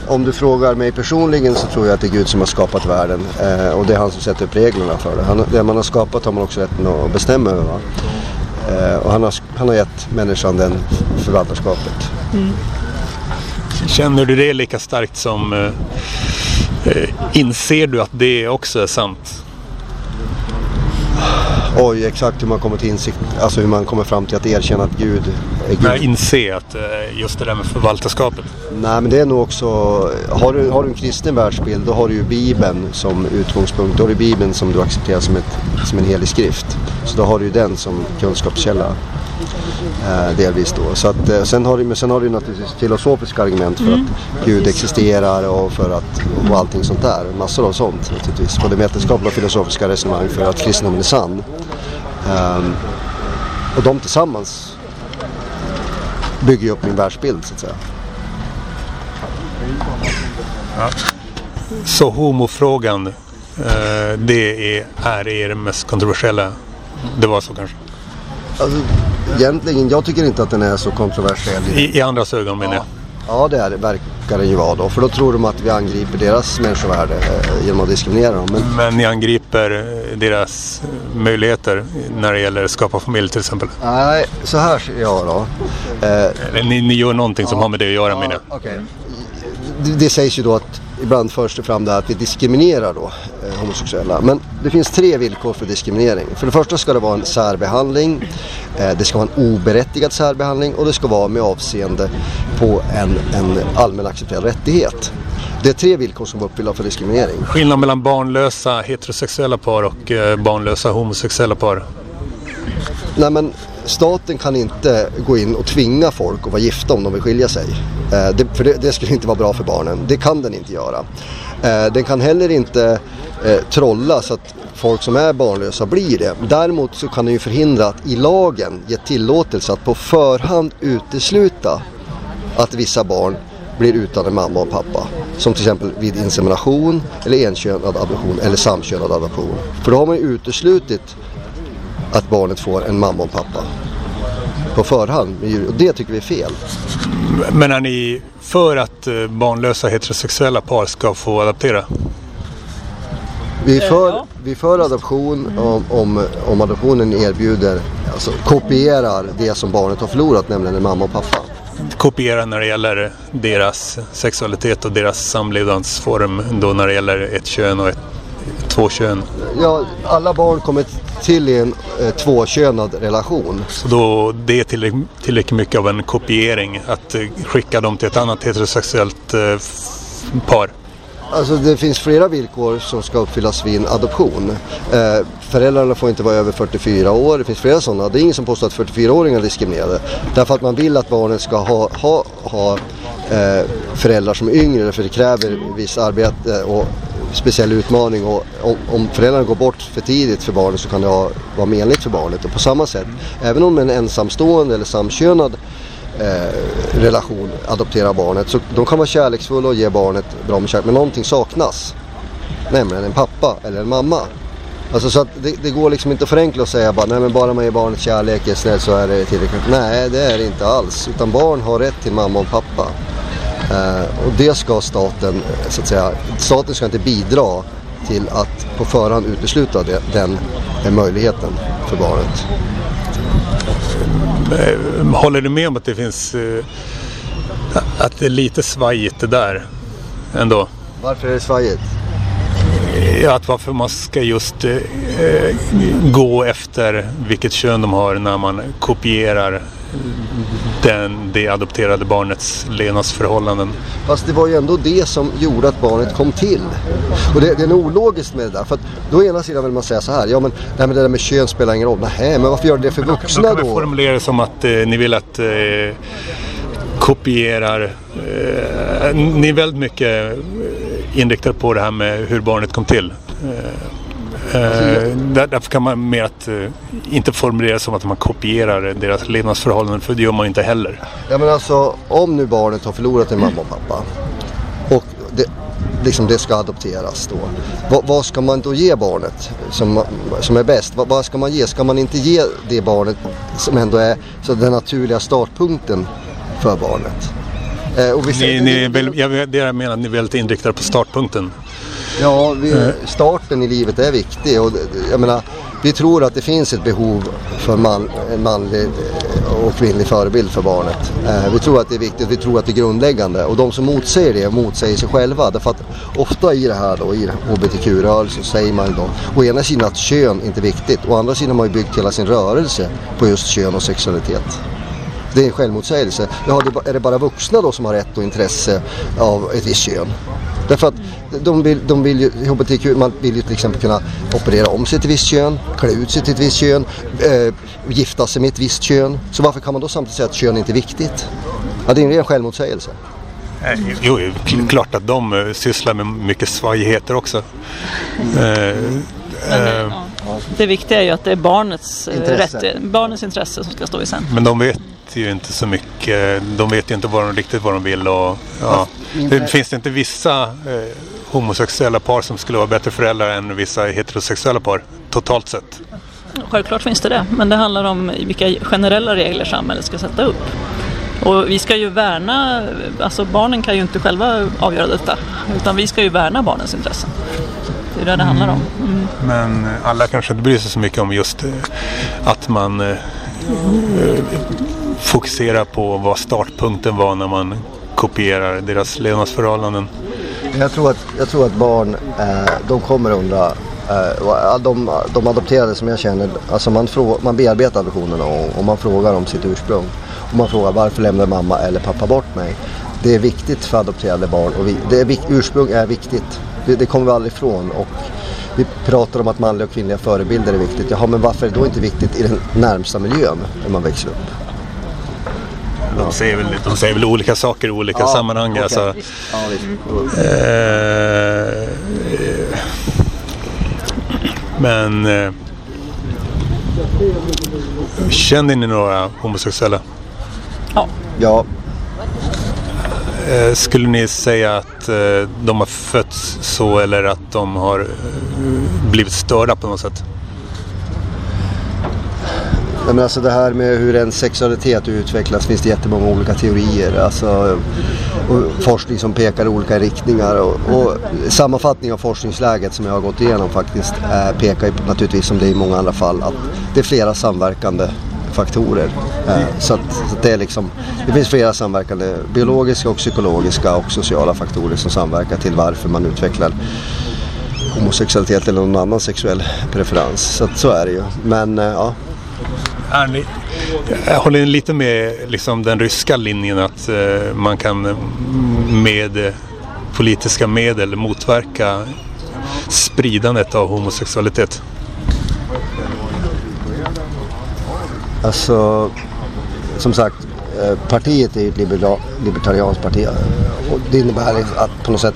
Om du frågar mig personligen så tror jag att det är Gud som har skapat världen eh, och det är han som sätter upp reglerna för det. Han, det man har skapat har man också rätten att bestämma över. Va? Eh, och han har, han har gett människan den förvaltarskapet. Känner du det lika starkt som eh, eh, inser du att det också är sant? Oj, exakt hur man kommer till insikt, alltså hur man kommer fram till att erkänna att Gud är Gud. Nej, inse att eh, just det där med förvaltarskapet. Nej, men det är nog också, har du, har du en kristen världsbild då har du ju Bibeln som utgångspunkt. Då har du Bibeln som du accepterar som, ett, som en helig skrift. Så då har du ju den som kunskapskälla. Eh, delvis då. Så att, eh, sen, har du, men sen har du naturligtvis filosofiska argument för att Gud existerar och för att och allting sånt där. Massor av sånt naturligtvis. Både vetenskapliga och filosofiska resonemang för att kristendomen är sann. Ehm, och de tillsammans bygger ju upp min världsbild så att säga. Så homofrågan, eh, det är, är er mest kontroversiella. Det var så kanske? Alltså, egentligen, jag tycker inte att den är så kontroversiell. I, i andras ögon menar jag. Ja, det är, verkar det ju vara då. För då tror de att vi angriper deras människovärde eh, genom att diskriminera dem. Men Men ni angriper eh, deras möjligheter när det gäller att skapa familj till exempel. nej, så här ser jag då. Eh, Ni, ni gör någonting som har med det att göra menar jag. Okej. Det, det sägs ju då att ibland förs det fram där att vi diskriminerar då eh, homosexuella. Men det finns tre villkor för diskriminering. För det första ska det vara en särbehandling, eh, det ska vara en oberättigad särbehandling och det ska vara med avseende på en, en allmän accepterad rättighet. Det är tre villkor som är uppfyllda för diskriminering. Skillnad mellan barnlösa heterosexuella par och eh, barnlösa homosexuella par. Nej men staten kan inte gå in och tvinga folk att vara gifta om de vill skilja sig. Eh, det, för det, det skulle inte vara bra för barnen. Det kan den inte göra. Eh, den kan heller inte eh, trolla så att folk som är barnlösa blir det. Däremot så kan den ju förhindra att i lagen ge tillåtelse att på förhand utesluta att vissa barn blir utan en mamma och pappa. Som till exempel vid insemination eller enkönad adoption eller samkönad adoption. För då har man ju uteslutit att barnet får en mamma och pappa på förhand. Och det tycker vi är fel. Men är ni för att eh, barnlösa heterosexuella par ska få adoptera? Vi är Eh, för, ja. vi är för adoption om, om, om adoptionen erbjuder, alltså kopierar det som barnet har förlorat, nämligen en mamma och pappa. Kopiera när det gäller deras sexualitet och deras samlevnadsform då när det gäller ett kön och ett, två kön. Ja, alla barn kommer till i en eh, tvåkönad relation. Så då det är tillräckligt, tillräckligt mycket av en kopiering att eh, skicka dem till ett annat heterosexuellt eh, par. Alltså det finns flera villkor som ska uppfyllas vid en adoption. Eh, föräldrarna får inte vara över 44 år. Det finns flera sådana. Det är ingen som påstår att 44-åringar är diskriminerade. Därför att man vill att barnet ska ha, ha, ha eh, föräldrar som är yngre. För det kräver viss arbete och speciell utmaning. Och om, om föräldrarna går bort för tidigt för barnet så kan det ha, vara menligt för barnet. Och på samma sätt, även om en ensamstående eller samkönad eh, relation adopterar barnet. Så de kan vara kärleksfulla och ge barnet bra med kärlek. Men någonting saknas. Nämligen en pappa eller en mamma. Alltså så att det, det går liksom inte att förenkla och säga bara, nej men bara man ger barnet kärlek är snäll så är det tillräckligt. Nej det är det inte alls. Utan barn har rätt till mamma och pappa. Eh, och det ska staten, eh, så att säga, staten ska inte bidra till att på förhand utesluta den eh, möjligheten för barnet. Eh, Håller du med om att det finns att det är lite svajigt det där ändå? Varför är det svajigt? Ja, att varför man ska just eh, gå efter vilket kön de har när man kopierar den, det adopterade barnets levnadsförhållanden. Fast det var ju ändå det som gjorde att barnet kom till. Och det, det är nog ologiskt med det där. För att då ena sidan vill man säga så här. Ja men, nej, men det där med kön spelar ingen roll. Nej, men varför gör det det för Då vuxna kan vi då? formulera det som att eh, ni vill att eh, kopierar. Eh, ni är väldigt mycket eh, inriktade på det här med hur barnet kom till. Eh, eh, där, därför kan man mer att eh, inte formulera som att man kopierar deras levnadsförhållanden för det gör man inte heller. Ja men alltså om nu barnet har förlorat en mamma och pappa. Och det, liksom det ska adopteras då. Vad, vad ska man då ge barnet som, som är bäst? Vad, vad ska man ge? Ska man inte ge det barnet som ändå är så den naturliga startpunkten för barnet? Eh, och vi Ni, ni väl, jag, det jag menar ni är väldigt inriktade på startpunkten. Ja, vi, starten i livet är viktig och jag menar, vi tror att det finns ett behov för man, en manlig och kvinnlig förebild för barnet. Eh, vi tror att det är viktigt, vi tror att det är grundläggande och de som motsäger det motsäger sig själva. Därför att ofta i det här då, i hbtq-rörelsen säger man då å ena sidan att kön inte är viktigt, å andra sidan har man ju byggt hela sin rörelse på just kön och sexualitet. Det är en självmotsägelse. Ja, är det bara vuxna då som har rätt och intresse av ett visst kön? Därför att de vill, de vill ju, HBTQ, man vill ju till exempel kunna operera om sig till visst kön, klä ut sig till ett visst kön, äh, gifta sig med ett visst kön. Så varför kan man då samtidigt säga att kön inte är viktigt? Ja, det är en ren självmotsägelse. Eh, jo, klart att de eh, sysslar med mycket svagheter också. Mm. Men, det viktiga är ju att det är barnets intresse. Rätt, barnets intresse som ska stå i centrum. Men de vet ju inte så mycket. De vet ju inte vad de, riktigt vad de vill. Och, ja. det, finns det inte vissa eh, homosexuella par som skulle vara bättre föräldrar än vissa heterosexuella par totalt sett? Självklart finns det det, men det handlar om vilka generella regler samhället ska sätta upp. Och vi ska ju värna, alltså barnen kan ju inte själva avgöra detta, utan vi ska ju värna barnens intressen. Det är det det handlar om. Mm. Men alla kanske inte bryr sig så mycket om just eh, att man eh, fokusera på vad startpunkten var när man kopierar deras levnadsförhållanden. Jag tror att, jag tror att barn, eh, de kommer undra eh, de, de adopterade som jag känner, alltså man, frå, man bearbetar adoptionerna och, och, man frågar om sitt ursprung. Och man frågar varför lämnar mamma eller pappa bort mig? Det är viktigt för adopterade barn och vi, det är, ursprung är viktigt. Det, det kommer vi aldrig ifrån. Och vi pratar om att manliga och kvinnliga förebilder är viktigt. Jaha, men varför är det då inte viktigt i den närmsta miljön när man växer upp? De säger, väl, de säger väl olika saker i olika ja, sammanhang. Okay. Alltså, ja, eh, men eh, känner ni några homosexuella? Ja. ja. Eh, skulle ni säga att eh, de har fötts så eller att de har blivit störda på något sätt? Nej, men alltså det här med hur en sexualitet utvecklas finns det jättemånga olika teorier. Alltså, och forskning som pekar i olika riktningar. Och, och sammanfattning av forskningsläget som jag har gått igenom faktiskt äh, pekar naturligtvis som det är i många andra fall att det är flera samverkande faktorer. Eh, så, att, så att det, är liksom, det finns flera samverkande biologiska och psykologiska och sociala faktorer som samverkar till varför man utvecklar homosexualitet eller någon annan sexuell preferens. Så att, så är det ju. Men eh, ja, ja. Ni, jag håller lite med liksom, den ryska linjen att eh, man kan med politiska medel motverka spridandet av homosexualitet. Alltså, som sagt, eh, partiet är ju ett libertarianskt parti och det innebär att på något sätt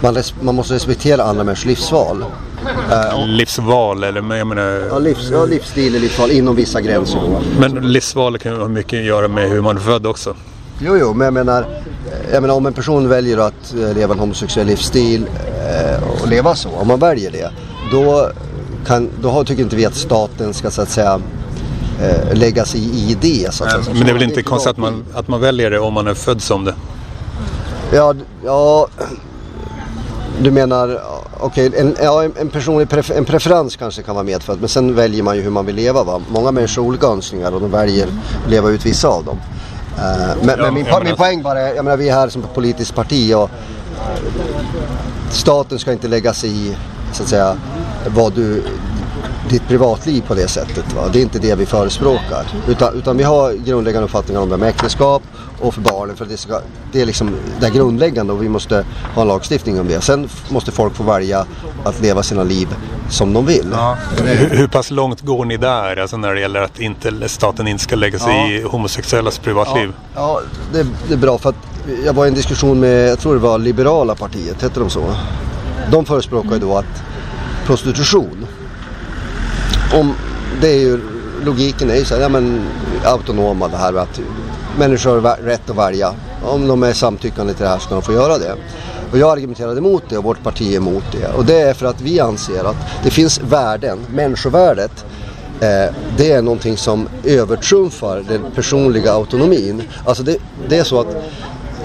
man, man måste respektera andra människors livsval. Uh, livsval eller jag menar... Ja, livs, ja, livsstil är livsval inom vissa gränser. Men livsval kan ju ha mycket att göra med hur man är född också. Jo, jo, men jag menar, jag menar om en person väljer att eh, leva en homosexuell livsstil eh, och leva så, om man väljer det, då, kan, då tycker inte vi att staten ska så att säga eh, lägga sig i det. Så att säga. Men det är väl inte konstigt att man, att man väljer det om man är född som det? Ja, ja du menar, okej, okay, en, ja, en personlig prefer en preferens kanske kan vara medfödd men sen väljer man ju hur man vill leva. Va? Många människor har olika önskningar och de väljer att leva ut vissa av dem. Uh, men, ja, men min, min poäng bara är, jag menar vi är här som ett politiskt parti och staten ska inte lägga sig i så att säga vad du ditt privatliv på det sättet. Va? Det är inte det vi förespråkar. Utan, utan vi har grundläggande uppfattningar om det med äktenskap och för barnen. För det, ska, det är liksom det grundläggande och vi måste ha en lagstiftning om det. Sen måste folk få välja att leva sina liv som de vill. Ja. Hur, hur, pass långt går ni där alltså när det gäller att inte, staten inte ska lägga sig ja. i homosexuellas privatliv? Ja, ja det, det, är bra för att jag var i en diskussion med, jag tror det var Liberala partiet, hette de så? De förespråkar ju då att prostitution om, det är ju, logiken är ju så här, ja, men, autonoma det här att människor har rätt att välja. Om de är samtyckande till det här ska de få göra det. Och jag argumenterade emot det och vårt parti är emot det. Och det är för att vi anser att det finns värden, människovärdet, eh, det är någonting som övertrumfar den personliga autonomin. Alltså det, det är så att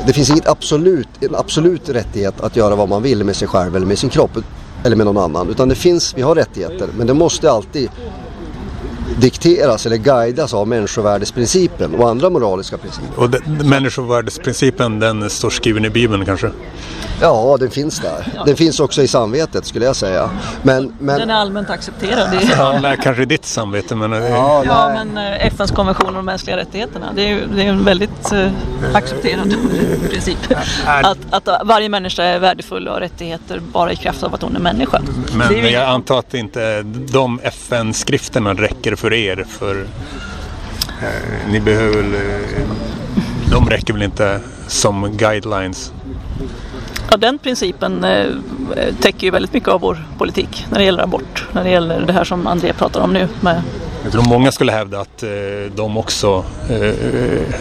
det finns inget absolut, en absolut rättighet att göra vad man vill med sig själv eller med sin kropp eller med någon annan. Utan det finns, vi har rättigheter men det måste alltid dikteras eller guidas av människovärdesprincipen och andra moraliska principer. Och den, människovärdesprincipen den står skriven i Bibeln kanske? Ja, den finns där. Den finns också i samvetet skulle jag säga. Men, men... Den är allmänt accepterad. Det är... Ja, kanske i ditt samvete men... Ja, ja men eh, FNs konvention om de mänskliga rättigheterna. Det är, det är en väldigt uh, accepterad princip. Att, att varje människa är värdefull och har rättigheter bara i kraft av att hon är människa. Men är... jag antar att inte de FN-skrifterna räcker för er. För eh, ni behöver väl... Eh, de räcker väl inte som guidelines? Ja, den principen eh, täcker ju väldigt mycket av vår politik när det gäller abort. När det gäller det här som André pratar om nu med jag tror många skulle hävda att eh, de också eh,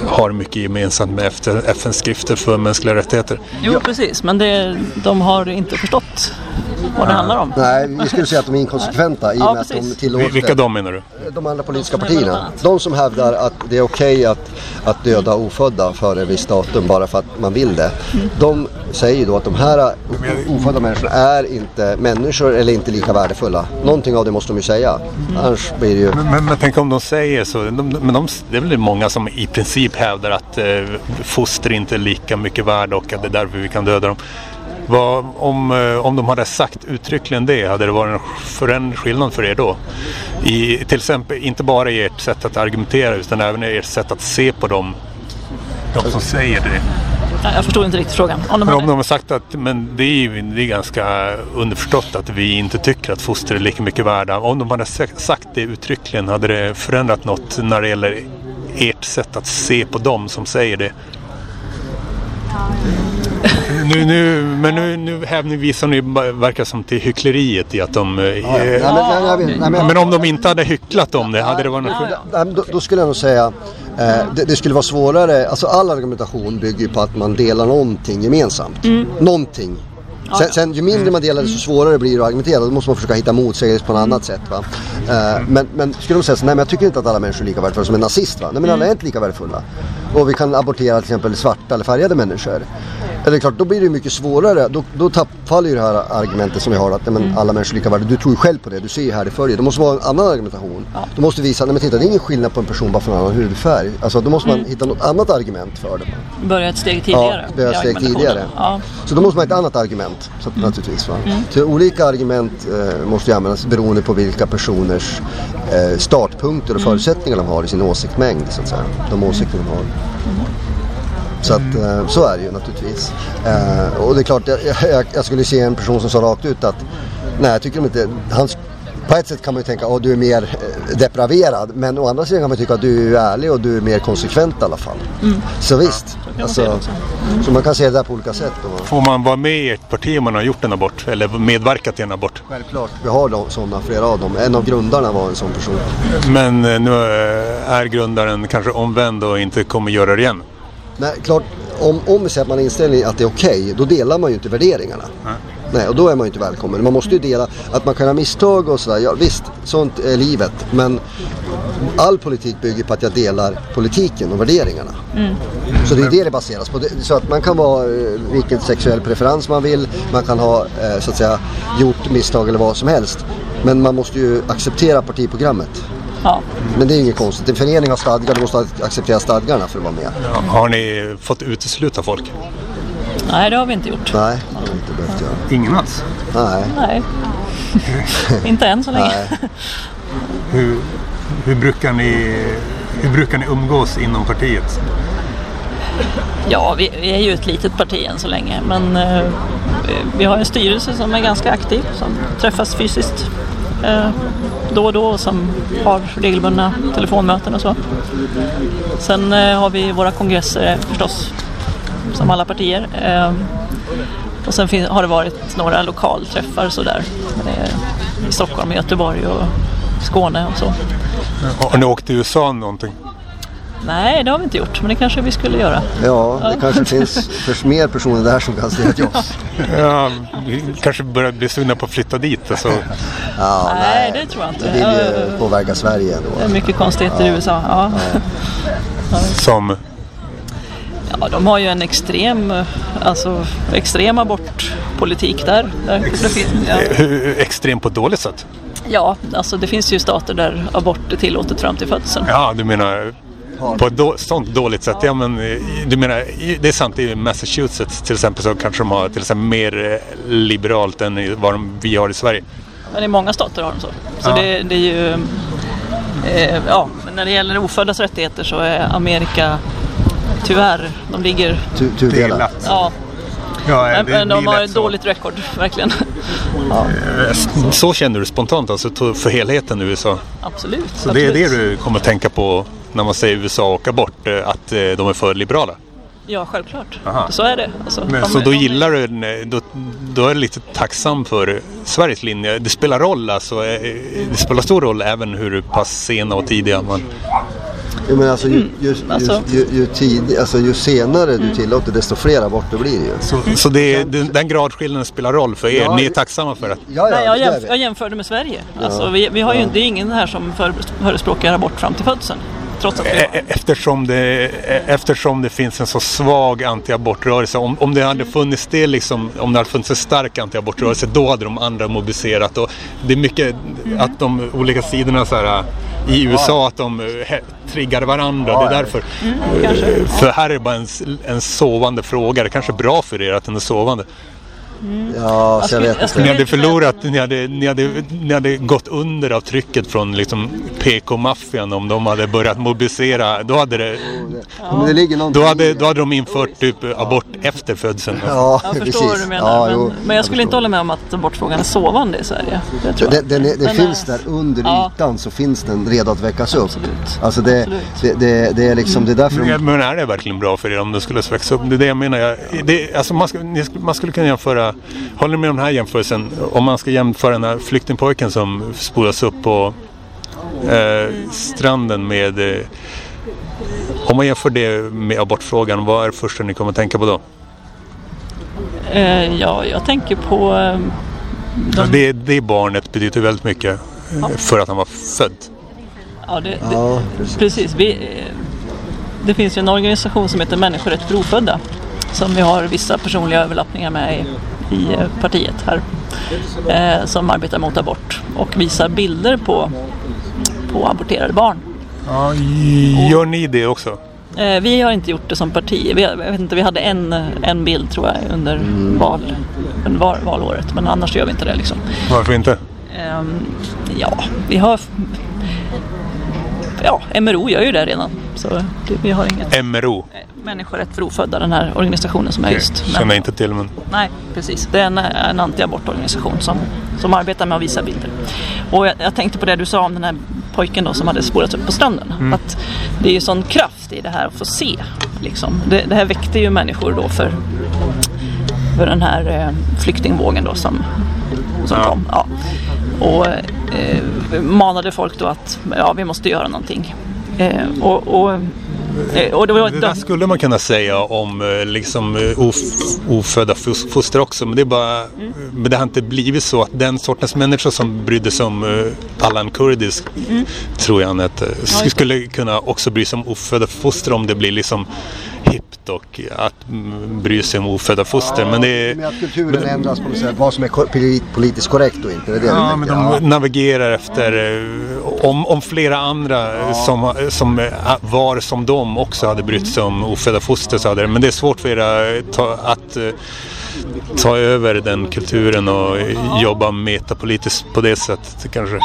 har mycket gemensamt med FNs skrifter för mänskliga rättigheter. Jo, precis, men det, de har inte förstått vad det handlar om. Nej, vi skulle säga att de är inkonsekventa i och med att de tillåter... Vilka de menar du? De andra politiska partierna. De som hävdar att det är okej okay att, att döda ofödda före ett visst datum bara för att man vill det. Mm. De säger då att de här ofödda människorna är inte människor eller inte lika värdefulla. Någonting av det måste de ju säga. Mm. Annars blir det ju... Men, men, men tänk om de säger så. De, men de, det är väl många som i princip hävdar att eh, foster inte är lika mycket värda och att det är därför vi kan döda dem. Vad, om, eh, om de hade sagt uttryckligen det, hade det varit en, för en skillnad för er då? I, till exempel, inte bara i ert sätt att argumentera utan även i ert sätt att se på dem, de som säger det. Jag förstod inte riktigt frågan. Om de, hade... om de har sagt att men det, är, det är ganska underförstått att vi inte tycker att foster är lika mycket värda. Om de hade sagt det uttryckligen, hade det förändrat något när det gäller ert sätt att se på dem som säger det? nu, nu, men nu, nu hänvisar ni verkar som till hyckleriet i att de... Ja, men, om de inte hade hycklat om det, hade det varit något... Ja, då, då skulle jag nog säga eh, det, det, skulle vara svårare, alltså all argumentation bygger ju på att man delar någonting gemensamt. Mm. Någonting Sen, sen, ju mindre man delar desto svårare blir det att argumentera. Då måste man försöka hitta motsägelse på något annat sätt. Va? Uh, men, men skulle de säga så, nej men jag tycker inte att alla människor är lika värdefulla som en nazist. Va? Nej men alla är inte lika värdefulla. Och vi kan abortera till exempel svarta eller färgade människor. Eller klart, då blir det mycket svårare. Då, då faller ju det här argumentet som vi har att nej, men mm. alla människor är lika värdefulla. Du tror ju själv på det. Du ser ju här det följer. Det måste vara en annan argumentation. Ja. Du måste visa, nej men titta det är ingen skillnad på en person bara för en annan hudfärg. Alltså då måste man mm. hitta något annat argument för det. Börja ett steg tidigare. Ja, börja ett steg tidigare. Ja. Så då måste man ha ett annat argument. Så, mm. naturligtvis. Va? Mm. Så olika argument eh, måste ju användas beroende på vilka personers eh, startpunkter och mm. förutsättningar de har i sin åsiktmängd. Så att säga. De åsikter de har. Så att, eh, så är det ju naturligtvis. Eh, och det är klart, jag, jag, jag skulle se en person som sa rakt ut att nej, jag tycker inte, han, på ett sätt kan man ju tänka att du är mer eh, depraverad men å andra sidan kan man tycka att du är ärlig och du är mer konsekvent i alla fall. Mm. Så visst. Ja, alltså, mm. Så man kan se det där på olika sätt. Får man vara med i ett parti om man har gjort en abort eller medverkat till en abort? Självklart, vi har sådana, flera av dem. En av grundarna var en sån person. Men nu är grundaren kanske omvänd och inte kommer göra det igen? Nej, klart, om, om vi säger att man har inställning att det är okej, okay, då delar man ju inte värderingarna. Nej. Nej, och då är man ju inte välkommen. Man måste ju dela att man kan ha misstag och sådär. Ja, visst, sånt är livet. Men all politik bygger på att jag delar politiken och värderingarna. Mm. Så det är det det baseras på. Så att man kan vara eh, vilken sexuell preferens man vill. Man kan ha eh, så att säga gjort misstag eller vad som helst. Men man måste ju acceptera partiprogrammet. Ja. Men det är inget konstigt. En förening har stadgar, du måste acceptera stadgarna för att vara med. Ja, har ni fått utesluta folk? Nej, det har vi inte gjort. Nej, det har vi inte behövt göra. Ingen alls? Nej. Nej. inte än så länge. hur, hur, brukar ni, hur brukar ni umgås inom partiet? Ja, vi, vi, är ju ett litet parti än så länge men eh, vi har en styrelse som är ganska aktiv som träffas fysiskt eh, då och då som har regelbundna telefonmöten och så. Sen eh, har vi våra kongresser förstås, som alla partier. Eh, och sen har det varit några lokalträffar sådär eh, i Stockholm, Göteborg och Skåne och så. Har ni åkt till USA någonting? Nej, det har vi inte gjort, men det kanske vi skulle göra. Ja, det kanske finns mer personer där som kan säga till oss. ja, vi kanske börjar bli sugna på att flytta dit. Alltså. Ja, nej, nej, det tror jag inte. Vi vill ju påverka Sverige ändå. Det är mycket konstigheter ja. i USA. Ja. ja. Som? Ja, de har ju en extrem, alltså, extrem abortpolitik där. där Ex ja. Extrem på ett dåligt sätt? Ja, alltså det finns ju stater där abort är tillåtet fram till födseln. Ja, du menar på ett då, sånt dåligt sätt. Ja, men, eh, du menar, det är sant i Massachusetts till exempel så kanske de har till exempel mer eh, liberalt än vad de, vi har i Sverige. Men i många stater har de så. Så Ja. det, det är ju... Eh, ja, men när det gäller oföddas rättigheter så är Amerika tyvärr, de ligger... Tu, tudelat. Ja, Ja, men, men de har ett dåligt rekord, verkligen. Så känner du spontant alltså för helheten i USA? Absolut. Så det är absolut. det du kommer att tänka på när man säger USA och abort, eh, att eh, de är för liberala? Ja, självklart. Aha. Så är det. Alltså, Men, de- så då de- gillar du, den, då, då är du lite tacksam för Sveriges linje. Det spelar roll alltså, eh, det spelar stor roll även hur pass sena och tidiga man... Jo, men alltså, ju, ju, alltså- ju, ju, ju, tid, alltså, ju senare du tillåter desto fler aborter blir det ju. Så, så det, den, den gradskillnaden spelar roll för er? Ja, Ni är tacksamma för att... Ja, Nej, jag, det är jämf- jag jämförde med Sverige. Alltså, vi, vi har ju, det är ingen här som för, förespråkar abort fram till födseln. Trots att vi E- e- Eftersom det, e- eftersom det finns en så svag antiabortrörelse. Om, om det hade funnits det liksom, om det hade funnits en stark antiabortrörelse då hade de andra mobiliserat. Och det är mycket att de olika sidorna så här, i USA att de eh, triggar varandra. Det är därför. kanske. För här är det bara en, en sovande fråga. Det kanske är bra för er att den är sovande. Ja, så jag skulle- vet jag skulle- Ni hade förlorat, ni hade, ni hade, ni hade gått under av trycket från liksom PK-maffian om de hade börjat mobilisera. Då hade, det, Men det ligger då hade, det. då hade de infört typ abort efter födseln. Ja, Jag förstår precis. vad du menar. Ja, men, jo, men jag skulle inte förstår. hålla med om att abortfrågan är sovande i Sverige. Det tror Det, jag. den är, det Men, finns eh, där under ja. ytan så finns den redo att väckas upp. Absolut. Alltså det, det, det, det är liksom, det är därför de, Men, men är det verkligen bra för er om det skulle växa upp? Det är det jag menar. Jag, det, alltså man, ska, ni, skulle- man skulle kunna jämföra, håller ni med om den här jämförelsen? Om man ska jämföra den här flyktingpojken som spolas upp på eh, stranden med eh, om man jämför det med abortfrågan, vad är det första ni kommer att tänka på då? Eh, ja, jag tänker på... Eh, de, Det, det barnet betyder väldigt mycket eh, för att han var född. ja, det, det, Ja, precis. precis. Vi, eh, det finns ju en organisation som heter Människorätt för ofödda som vi har vissa personliga överlappningar med i, i eh, partiet här. Eh, som arbetar mot abort och visar bilder på, på aborterade barn. Ja, gör ni det också? Eh, vi har inte gjort det som parti. Vi, jag vet inte, vi hade en, en bild tror jag under, val, under val, valåret men annars gör vi inte det. Liksom. Varför inte? Ehm, ja, vi har... Ja, MRO gör ju det redan. Så det, vi har inget... MRO? Människorätt för ofödda, den här organisationen som är just... Känner jag inte till men... Nej, precis. Det är en, en antiabortorganisation som, som arbetar med att visa bilder. Och jag, jag tänkte på det du sa om den här pojken då som hade spolats upp på stranden. Att det är ju sån kraft i det här att få se. Liksom. Det, det här väckte ju människor då för, för den här eh, flyktingvågen då som, som Ja. kom. Ja. Och eh, manade folk då att ja, vi måste göra någonting. Eh, och, och, eh, och det var Det skulle man kunna säga om eh, liksom, eh, of- ofödda fos- foster också. Men det, är bara, men det har inte blivit så att den sortens människor som brydde sig om Allan Kurdisk, tror jag han hette, skulle kunna också bry sig om ofödda foster om det blir liksom hippt och att bry sig om ofödda foster. men det är, med att kulturen ändras på något sätt, vad som är politiskt korrekt och inte. Det är det Ja, men de navigerar efter eh, om, om flera andra som, som eh, var som de också hade brytt sig om ofödda foster. Så hade det. Men det är svårt för er att ta, att eh, ta över den kulturen och eh, jobba metapolitiskt på det sättet kanske.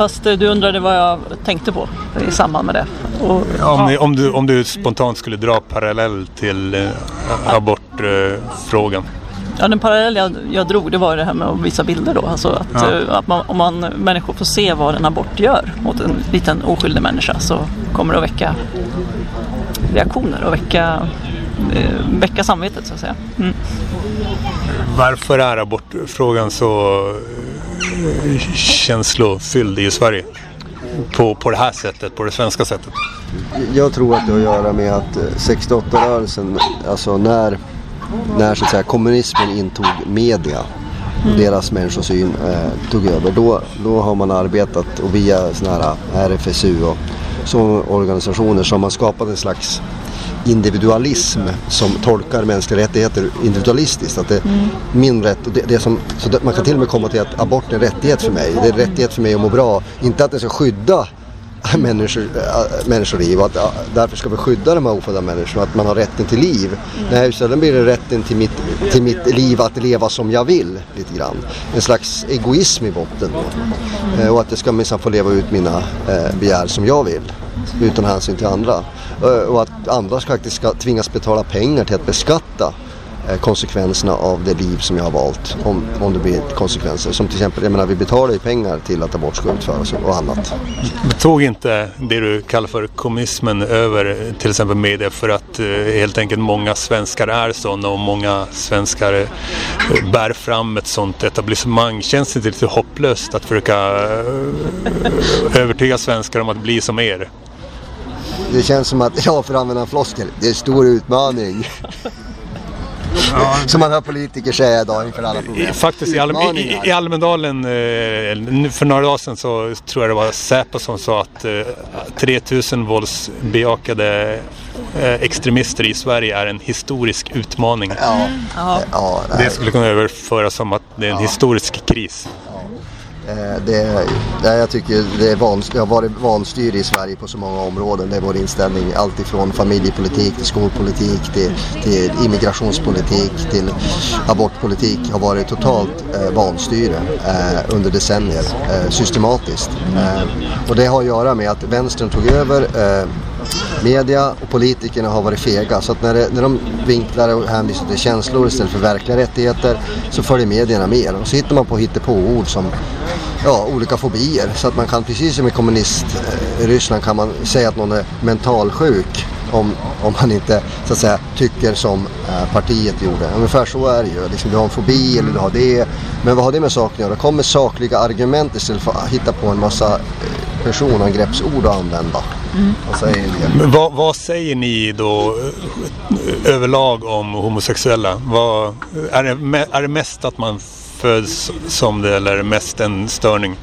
Fast eh, du undrade vad jag tänkte på i samband med det. Och, Om, ni, om, du, om du spontant skulle dra parallell till eh, abortfrågan. Ja, den parallell jag, jag drog det var det här med att visa bilder då. Alltså att, Ja. eh, att man, om man, människor får se vad en abort gör mot en liten oskyldig människa så kommer det att väcka reaktioner och väcka, eh, väcka samvetet så att säga. Mm. Varför är abortfrågan så känslofylld i Sverige? På, på det här sättet, på det svenska sättet. Jag tror att det har att göra med att eh, 68-rörelsen, alltså när, när så att säga, kommunismen intog media och deras människosyn eh, tog över, då, då har man arbetat och via såna här RFSU och så organisationer som har skapat en slags individualism som tolkar mänskliga rättigheter individualistiskt. Att det är min rätt. Och det, det som, så man kan till och med komma till att abort är en rättighet för mig. Det är en rättighet för mig att må bra. Inte att det ska skydda människor, äh, människoliv och att äh, därför ska vi skydda de här ofödda människorna, att man har rätten till liv. Nej, istället blir det rätten till mitt, till mitt liv att leva som jag vill lite grann. En slags egoism i botten då. Eh, och att jag ska minsann få leva ut mina eh, begär som jag vill utan hänsyn till andra. Eh, och att andra faktiskt ska tvingas betala pengar till att beskatta eh, konsekvenserna av det liv som jag har valt. Om, om det blir konsekvenser. Som till exempel, jag menar vi betalar ju pengar till att ta bort utföras och annat. Tog inte det du kallar för kommunismen över till exempel media för att eh, helt enkelt många svenskar är sådana och många svenskar bär fram ett sådant etablissemang. Känns det inte lite hopplöst att försöka övertyga svenskar om att bli som er? Det känns som att, ja för att använda en floskel, det är en stor utmaning. Som man hör politiker säga idag inför alla problem. Faktiskt i, Alm i, i Almedalen eh, för några dagar sedan så tror jag det var Säpo som sa att eh, 3000 våldsbejakade eh, extremister i Sverige är en historisk utmaning. Ja, Ja. ja. Det skulle kunna överföras som att det är en historisk kris. Eh, det, nej, jag tycker det, är van, det har varit vanstyre i Sverige på så många områden. Det är vår inställning. Allt ifrån familjepolitik till skolpolitik till, till immigrationspolitik till abortpolitik har varit totalt eh, vanstyre eh, under decennier. Eh, systematiskt. Eh, och det har att göra med att vänstern tog över eh, media och politikerna har varit fega. Så att när, det, när de vinklar och hänvisar till känslor istället för verkliga rättigheter så följer medierna med. Och så hittar man på hittepå-ord som ja, olika fobier. Så att man kan, precis som i kommunist-Ryssland eh, kan man säga att någon är mentalsjuk om, om man inte så att säga, tycker som eh, partiet gjorde. Ungefär så är det ju. Liksom, du har en fobi eller du har det. Men vad har det med saken att göra? Kom med sakliga argument istället för att hitta på en massa eh, personangreppsord att använda. Vad säger ni? Men vad, vad säger ni då eh, överlag om homosexuella? Vad, är, det, är det mest att man föds som det eller är det mest en störning?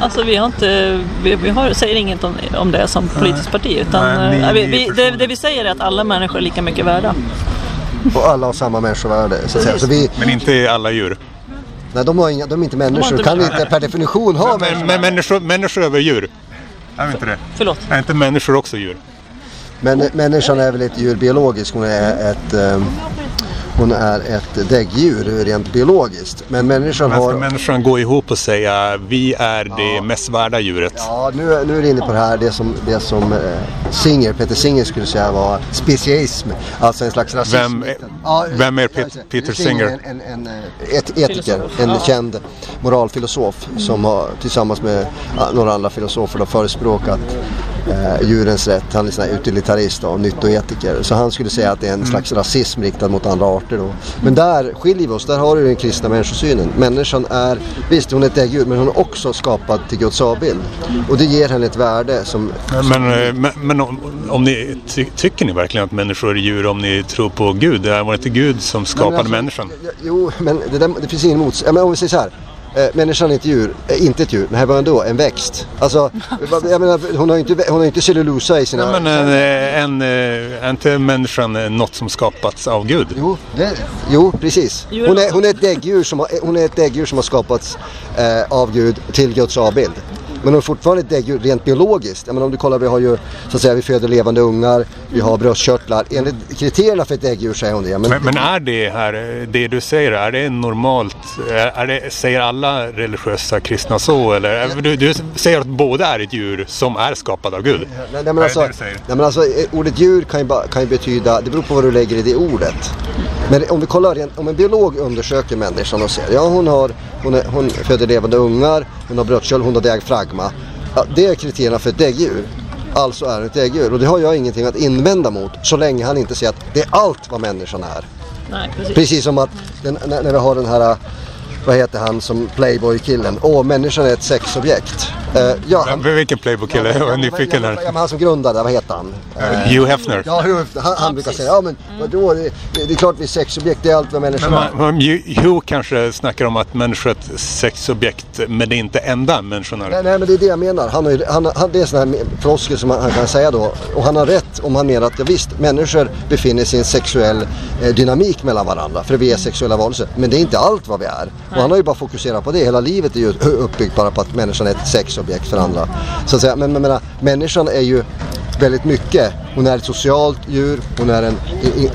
Alltså vi har inte, vi, vi har, säger inget om, om det som politiskt parti utan Nej, ni- eh, vi, vi, det, det vi säger är att alla människor är lika mycket värda. Och alla har samma människovärde. Så att säga. Så vi, Men inte alla djur. nej, de, har inga, de är inte människor. inte kan inte per definition ha Men, människor. men människor, människor över djur? Är inte det? Förlåt. Är inte människor också djur? Men människan är väl ett djur biologiskt. Hon är ett, eh, hon är ett däggdjur rent biologiskt. Men människan Men har... människan gå ihop och säga vi är det mest värda djuret? Ja, nu, nu är du inne på det här, det som, det som eh, Singer, Peter Singer skulle säga var speciesm. Alltså en slags rasism. Vem är- vem är Pet- Peter Singer? En, en, en eh, et, etiker, en Ja. känd moralfilosof som har tillsammans med ja, några andra filosofer då, förespråkat eh, djurens rätt. Han är sån utilitarist och nyttoetiker. Så han skulle säga att det är en Mm. slags rasism riktad mot andra arter. Då. Men där skiljer vi oss, där har du den kristna människosynen. Människan är, visst hon är ett däggdjur men hon är också skapad till Guds avbild. Och det ger henne ett värde som Men, eh, men, men om, om ni, ty, tycker ni verkligen att människor är djur om ni tror på Gud? Det var inte Gud som skapade Men alltså, människan? Jo, men det, där, det finns ingen mots... Ja, men om vi säger så här. Eh, människan är ett djur, eh, inte ett djur. Nej, vad är hon då? En växt. Alltså, jag menar, hon har ju inte, hon har inte cellulosa i sina... Ja, men en, eh, en, eh, är inte människan eh, något som skapats av Gud? Jo, det, jo, precis. Hon är, hon är ett däggdjur som har, hon är ett däggdjur som har skapats eh, av Gud till Guds avbild. Men hon är fortfarande ett däggdjur rent biologiskt. Jag menar, om du kollar, vi har ju så att säga, vi föder levande ungar, vi har bröstkörtlar. Enligt kriterierna för ett däggdjur säger hon det. Men, Men, men är det här, det du säger, är det normalt? Är, det, säger alla religiösa kristna så? Eller? Du, du säger att båda är ett djur som är skapat av Gud? Nej, nej, men alltså, nej, men alltså, ordet djur kan ju, kan ju betyda, det beror på vad du lägger i det ordet. Men om vi kollar, om en biolog undersöker människan och säger, ja hon, har, hon, är, hon föder levande ungar, hon har bröstkörtel, hon har diafragma. Ja, det är kriterierna för ett däggdjur. Alltså är hon ett däggdjur och det har jag ingenting att invända mot så länge han inte säger att det är allt vad människan är. Nej, precis. Precis som att den, när, när vi har den här vad heter han som Playboy-killen? Åh, människan är ett sexobjekt. Uh, ja, han, Vilken Playboy-kille? Jag är nyfiken här. Ja, han som grundade, vad heter han? Uh, Hugh Hefner. Ja, han, han brukar säga, ja men vadå, det, det är klart vi är sexobjekt, det är allt vad människan är. Hugh kanske snackar om att människor är ett sexobjekt, men det är inte enda människan är. Nej, nej, men det är det jag menar. Han har han, han, det är sådana här floskel som han, han, kan säga då. Och han har rätt om han menar att ja, visst, människor befinner sig i en sexuell eh, dynamik mellan varandra. För vi är sexuella varelser. Men det är inte allt vad vi är. Och han har ju bara fokuserat på det. Hela livet är ju uppbyggt bara på att människan är ett sexobjekt för andra. Så att säga, men, men menar, människan är ju väldigt mycket. Hon är ett socialt djur, hon, är en,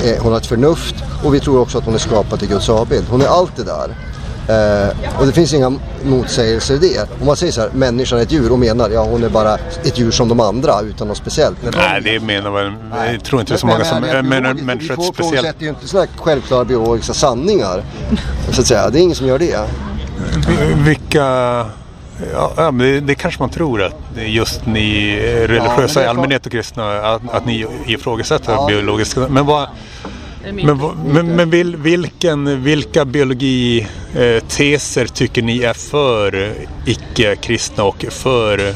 eh, hon har ett förnuft och vi tror också att hon är skapad till Guds avbild. Hon är allt det där. Eh, och det finns inga motsägelser i det. Om man säger så här, människan är ett djur och menar ja hon är bara ett djur som de andra utan något speciellt. Men Nej, det menar väl, jag tror inte det är så många som menar människor ett speciellt. Vi ju inte sådana självklara biologiska sanningar. Så att säga, det är ingen som gör det. Vilka Ja, men det, det, kanske man tror att just ni religiösa ja, i allmänhet och kristna att, att ni ifrågasätter ja. biologiska. Men vad, men, men, men vil, vilken, vilka biologiteser tycker ni är för icke-kristna och för eh,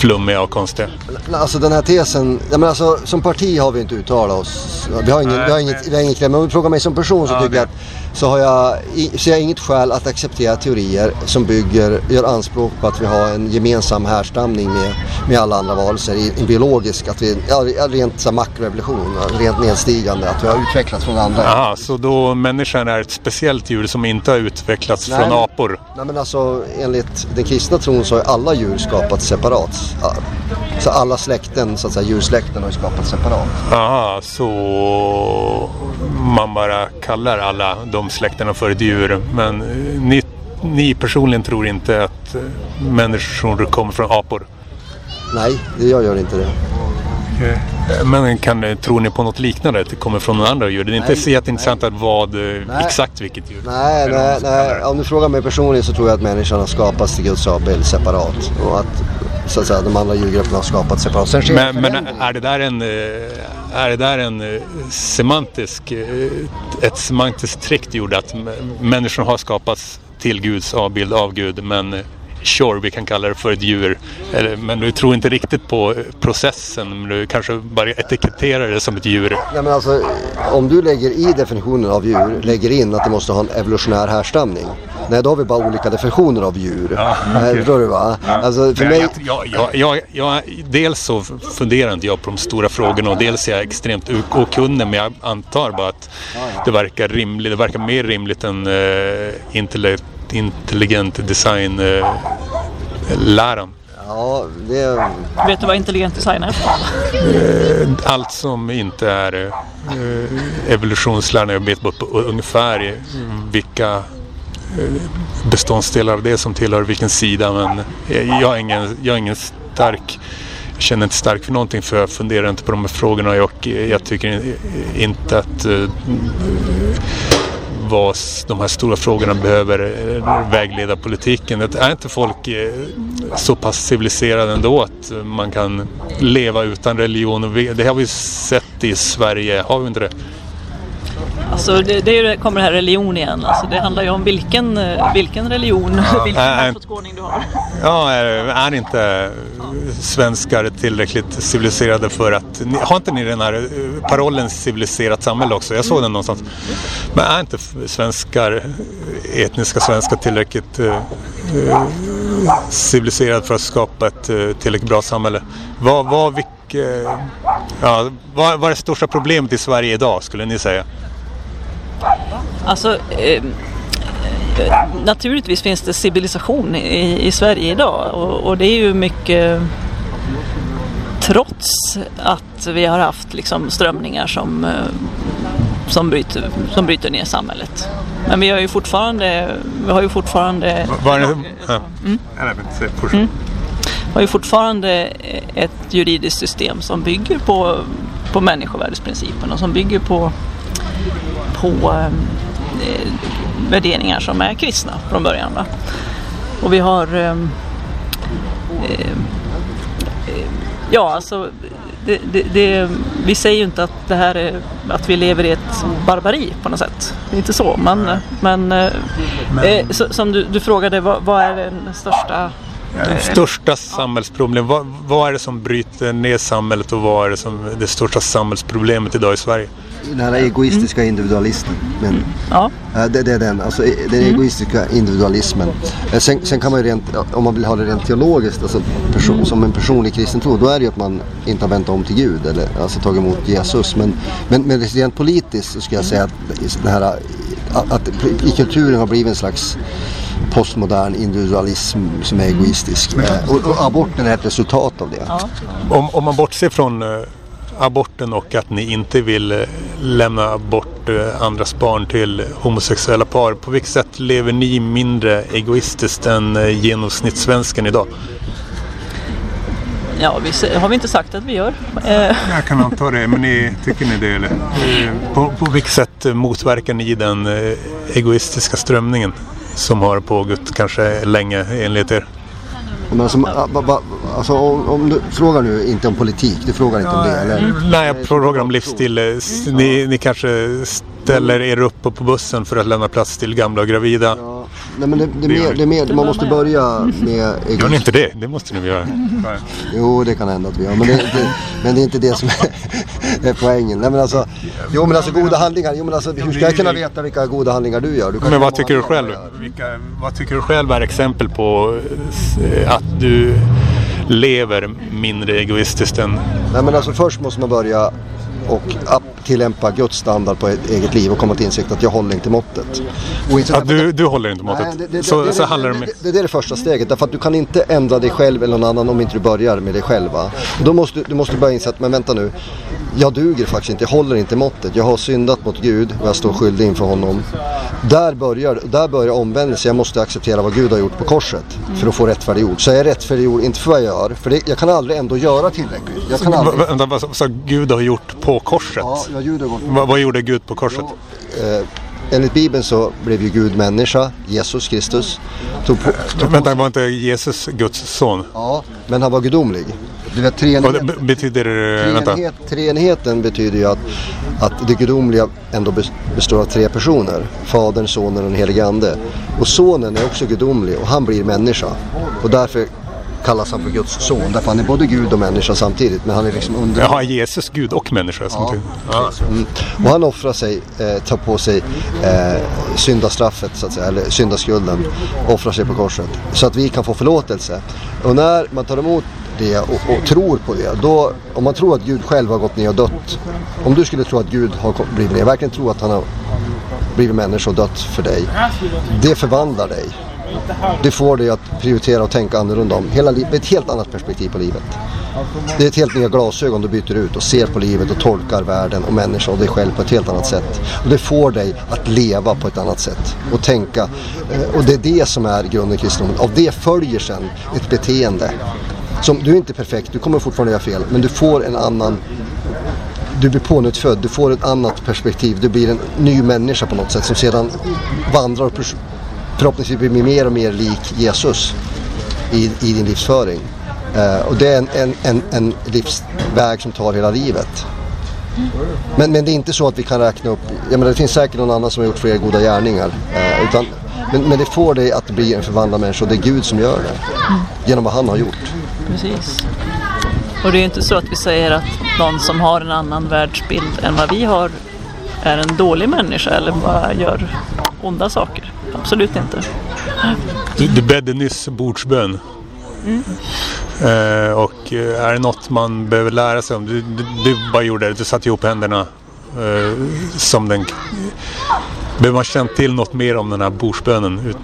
flummiga och konstiga? Alltså den här tesen, ja, men alltså, som parti har vi inte uttalat oss. Vi har ingen, nej, vi har inget, vi har inget men om du frågar mig som person så ja, tycker jag att så har jag, ser jag inget skäl att acceptera teorier som bygger, gör anspråk på att vi har en gemensam härstamning med, med alla andra varelser, i, en biologisk, att vi, ja, rent så makroevolution, rent nedstigande, att vi har utvecklats från andra. Jaha, så då människan är ett speciellt djur som inte har utvecklats nej, från apor? Nej men alltså enligt den kristna tron så har alla djur skapats separat. Så alla släkten, så att säga djursläkten har skapats separat. Jaha, så man bara kallar alla de släkterna för ett djur. Men eh, ni, ni personligen tror inte att eh, människor kommer från apor? Nej, jag gör inte det. Men kan, tror ni på något liknande? Att det kommer från några andra djur? Det är inte så jätteintressant att vad, eh, nej. exakt vilket djur? Nej, nej, nej. Om du frågar mig personligen så tror jag att människan har skapats till Guds avbild separat. Och att så att säga, de andra djurgrupperna har skapats separat. Sen men, men är det där en, är det där en semantisk, ett semantiskt trick gjorde att människan har skapats till Guds avbild av Gud men sure, vi kan kalla det för ett djur. Men du tror inte riktigt på processen, men du kanske bara etiketterar det som ett djur. Ja, men alltså, om du lägger i definitionen av djur, lägger in att det måste ha en evolutionär härstamning. Nej, då har vi bara olika definitioner av djur. Ja, okay. Förstår du va? Ja. Alltså, för mig... jag, jag, jag, jag, dels så funderar inte jag på de stora frågorna och dels är jag extremt okunnig men jag antar bara att det verkar rimligt, det verkar mer rimligt än uh, intellekt intelligent design-läran? Eh, ja, det... Vet du vad intelligent design är? Eh, allt som inte är eh, evolutionsläran. Jag vet bara på ungefär vilka beståndsdelar av det som tillhör vilken sida. Men jag har ingen, jag har ingen stark jag känner inte starkt för någonting för jag funderar inte på de här frågorna och jag tycker inte att vad de här stora frågorna behöver eh, vägleda politiken. Är inte folk eh, så pass civiliserade ändå att eh, man kan leva utan religion? Det har vi sett i Sverige, har vi inte det? Alltså det, det kommer det här religion igen. Alltså det handlar ju om vilken, eh, vilken religion, ja. vilken livsåskådning du har. Ja, är, är inte svenskar tillräckligt civiliserade för att... Har inte ni den här eh, parollen civiliserat samhälle också? Jag såg den någonstans. Men är inte svenskar, etniska svenskar tillräckligt eh, eh civiliserade för att skapa ett tillräckligt bra samhälle? Vad, vad, vilk, ja, vad, vad är det största problemet i Sverige idag skulle ni säga? Alltså, eh, naturligtvis finns det civilisation i, i Sverige idag och, och, det är ju mycket trots att vi har haft liksom, strömningar som, eh, som, bryter, som bryter ner samhället. Men vi har ju fortfarande... Vi har ju fortfarande... Var det, ja. mm. mm. Vi har ju fortfarande ett juridiskt system som bygger på, på människovärdesprincipen och som bygger på på eh, värderingar som är kristna från början. Va? Och vi har ehm, eh, Ja, alltså det, det, det, vi säger ju inte att det här är att vi lever i ett barbari på något sätt. Det är inte så. Men, men, eh, men. Eh, så, som du, du frågade, vad, vad, är den största största samhällsproblem, vad, vad, är det som bryter ner samhället och vad är det som det största samhällsproblemet idag i Sverige? Den här egoistiska individualismen. Men, ja. det, det, är den, alltså den mm. egoistiska individualismen. Sen, sen, kan man ju rent, om man vill ha det rent teologiskt, alltså person, som en personlig kristen tro, då är det ju att man inte har vänt om till Gud eller alltså tagit emot Jesus. Men, men, men rent politiskt så skulle jag säga att, det här, att i kulturen har blivit en slags postmodern individualism som är egoistisk. Och, och aborten är ett resultat av det. Ja. Om, om man bortser från uh, aborten och att ni inte vill uh, lämna bort uh, andras barn till homosexuella par. På vilket sätt lever ni mindre egoistiskt än uh, genomsnittssvensken idag? Ja, vi, har vi inte sagt att vi gör. Jag kan anta det, men ni, tycker ni det? Eller? På, på vilket sätt motverkar ni den egoistiska strömningen? Som har pågått kanske länge enligt er? Men alltså, alltså, om, om, du frågar nu inte om politik, du frågar inte om det eller? Nej, jag frågar om livsstil. Ni, ni kanske ställer er upp på bussen för att lämna plats till gamla och gravida. Nej, men det, det, det, mer, det mer, man måste börja med... Gör ni inte det? Det måste ni göra. Jo, det kan hända att vi gör. Men det, det, men det är inte det som är, poängen. Nej, men alltså, jo, men alltså goda handlingar. Jo, men alltså, hur ska jag kunna veta vilka goda handlingar du gör? Du men vad tycker du själv? Vilka, vad tycker du själv är exempel på eh, att du lever mindre egoistiskt än... Nej, men alltså först måste man börja och tillämpa Guds standard på ett eget liv och komma till insikt att jag håller inte måttet. Inte ja, du, du håller inte måttet? Nej, det, det, så, det, så handlar det, det, det, det är det första steget. Därför att du kan inte ändra dig själv eller någon annan om inte du börjar med dig själv. Va? Då måste du måste börja inse att, men vänta nu, jag duger faktiskt inte, jag håller inte måttet. Jag har syndat mot Gud och jag står skyldig inför honom. Där börjar, där börjar omvändelse. Jag måste acceptera vad Gud har gjort på korset för att få rättfärdiggjord. Så jag är rättfärdiggjord, inte för vad jag gör, för jag kan aldrig ändå göra tillräckligt. Jag kan aldrig... Vänta, vad Gud har gjort på korset? Ja, ja Gud har gått vad, vad gjorde Gud på korset? Ja, eh, enligt Bibeln så blev ju Gud människa, Jesus Kristus. Tog på, tog Vänta, var inte Jesus Guds son? Ja, men han var gudomlig. Du vet, treenighet, Vad betyder treenighet, treenigheten betyder ju att, att det gudomliga ändå består av tre personer. Fadern, Sonen och den helige Ande. Och Sonen är också gudomlig och han blir människa. Och därför kallas han för Guds son. Därför han är både Gud och människa samtidigt. Men han är liksom under... Jaha, Jesus Gud och människa samtidigt? Ja. Mm. Och han offrar sig, eh, tar på sig eh, syndastraffet så att säga, eller syndaskulden. Offrar sig på korset. Så att vi kan få förlåtelse. Och när man tar emot det och, och, tror på det. Då, om man tror att Gud själv har gått ner och dött. Om du skulle tro att Gud har blivit ner, verkligen tro att han har blivit människa och dött för dig. Det förvandlar dig. Det får dig att prioritera och tänka annorlunda om hela livet. ett helt annat perspektiv på livet. Det är ett helt nya glasögon du byter ut och ser på livet och tolkar världen och människan och dig själv på ett helt annat sätt. Och det får dig att leva på ett annat sätt och tänka. Eh, och det är det som är grunden i kristendomen. Av det följer sen ett beteende. Som, du är inte perfekt, du kommer fortfarande göra fel, men du får en annan du blir pånyttfödd, du får ett annat perspektiv, du blir en ny människa på något sätt som sedan vandrar och förhoppningsvis blir mer och mer lik Jesus i, i din livsföring. Uh, och det är en, en, en, en, livsväg som tar hela livet. Men, men det är inte så att vi kan räkna upp, jag menar det finns säkert någon annan som har gjort fler goda gärningar. Uh, utan, men, men det får dig att bli en förvandlad människa och det är Gud som gör det. Genom vad han har gjort. Precis. Och det är inte så att vi säger att någon som har en annan världsbild än vad vi har är en dålig människa eller bara gör onda saker. Absolut inte. Du, du bedde nyss bordsbön. Mm. Eh, och eh, är det något man behöver lära sig om? Du, du, du bara gjorde det, du satte ihop händerna eh, som den... Behöver man känna till något mer om den här bordsbönen?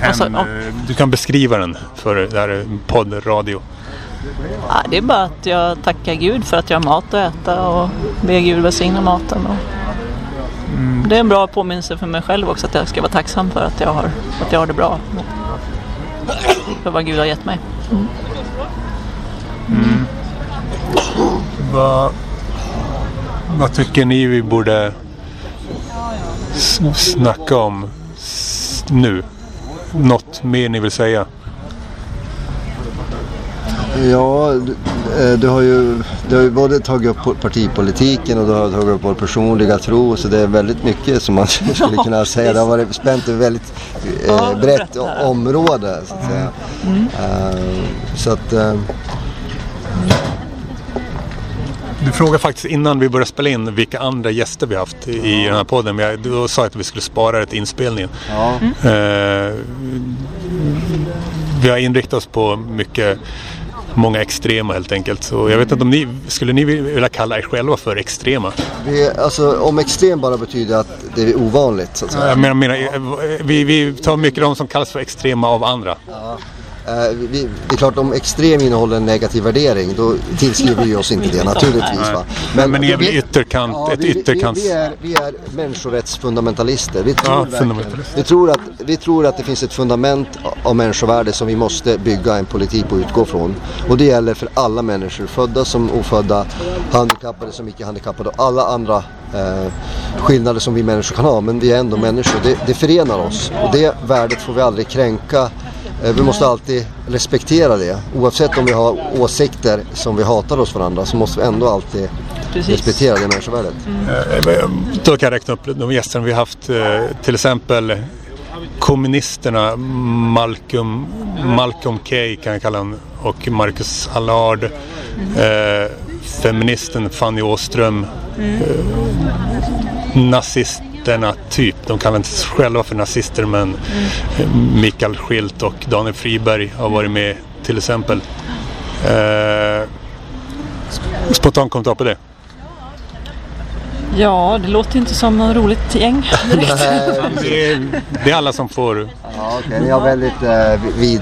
En, eh, du kan beskriva den för det här poddradio. Ja, det är bara att jag tackar Gud för att jag har mat att äta och ber Gud välsigna maten. Och. Det är en bra påminnelse för mig själv också att jag ska vara tacksam för att jag har, att jag har det bra. För vad Gud har gett mig. Mm. Mm. Vad, vad tycker ni vi borde snacka om nu? Något mer ni vill säga? Ja, du, eh, du, har ju, du har ju både tagit upp partipolitiken och du har tagit upp vår personliga tro. Så det är väldigt mycket som man skulle kunna säga. Det har varit spänt över väldigt eh, brett område. Så att säga. Mm. Uh, så att, uh, du frågade faktiskt innan vi började spela in vilka andra gäster vi haft i ja. den här podden. Jag, då sa jag att vi skulle spara det till inspelningen. Ja. Uh, vi har inriktat oss på mycket många extrema helt enkelt. Så jag vet inte om ni, skulle ni vilja kalla er själva för extrema? Vi, alltså, om extrem bara betyder att det är ovanligt så att säga. Jag menar, menar vi, vi tar mycket de som kallas för extrema av andra. Ja. Eh, vi, det är klart om extrem innehåller en negativ värdering då tillskriver vi oss inte det naturligtvis. Va? Men, men ni är väl ytterkant, ja, ett ytterkants... Vi, vi, är, vi är människorättsfundamentalister. Vi tror, ja, vi, tror att, vi tror att det finns ett fundament av människovärde som vi måste bygga en politik på och utgå från. Och det gäller för alla människor, födda som ofödda, handikappade som icke-handikappade och alla andra eh, skillnader som vi människor kan ha. Men vi är ändå människor. Det, det förenar oss och det värdet får vi aldrig kränka vi måste alltid respektera det. Oavsett om vi har åsikter som vi hatar hos varandra så måste vi ändå alltid Precis. respektera det människovärdet. Mm. Då kan jag räkna upp de gäster vi haft. Till exempel kommunisterna Malcolm, Malcolm Kay kan jag kalla honom och Marcus Allard. Mm. Eh, feministen Fanny Åström. Mm. Eh, nazist nazisterna typ. De kallar inte sig själva för nazister men mm. Mikael Schilt och Daniel Friberg har varit med till exempel. Eh, spontant kommentar på det? Ja, det låter inte som något roligt gäng det, är, det är alla som får... Ja, okay. Ni har väldigt eh, vid...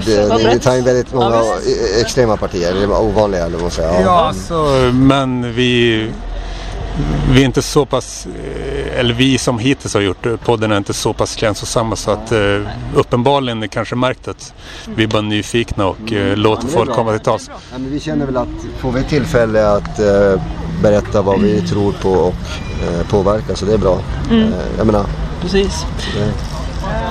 Ni tar in väldigt många ja, extrema partier. Det är ovanliga, eller vad man säger. Ja, ja alltså, men vi vi är inte så pass, eh, eller vi som hittills har gjort podden är inte så pass känslosamma så att uh, uppenbarligen är kanske märkt att vi är bara nyfikna och uh, låter folk komma till tals. Ja, men vi känner väl att får vi tillfälle att uh, berätta vad vi tror på och påverka så det är bra. Mm. jag menar, Precis.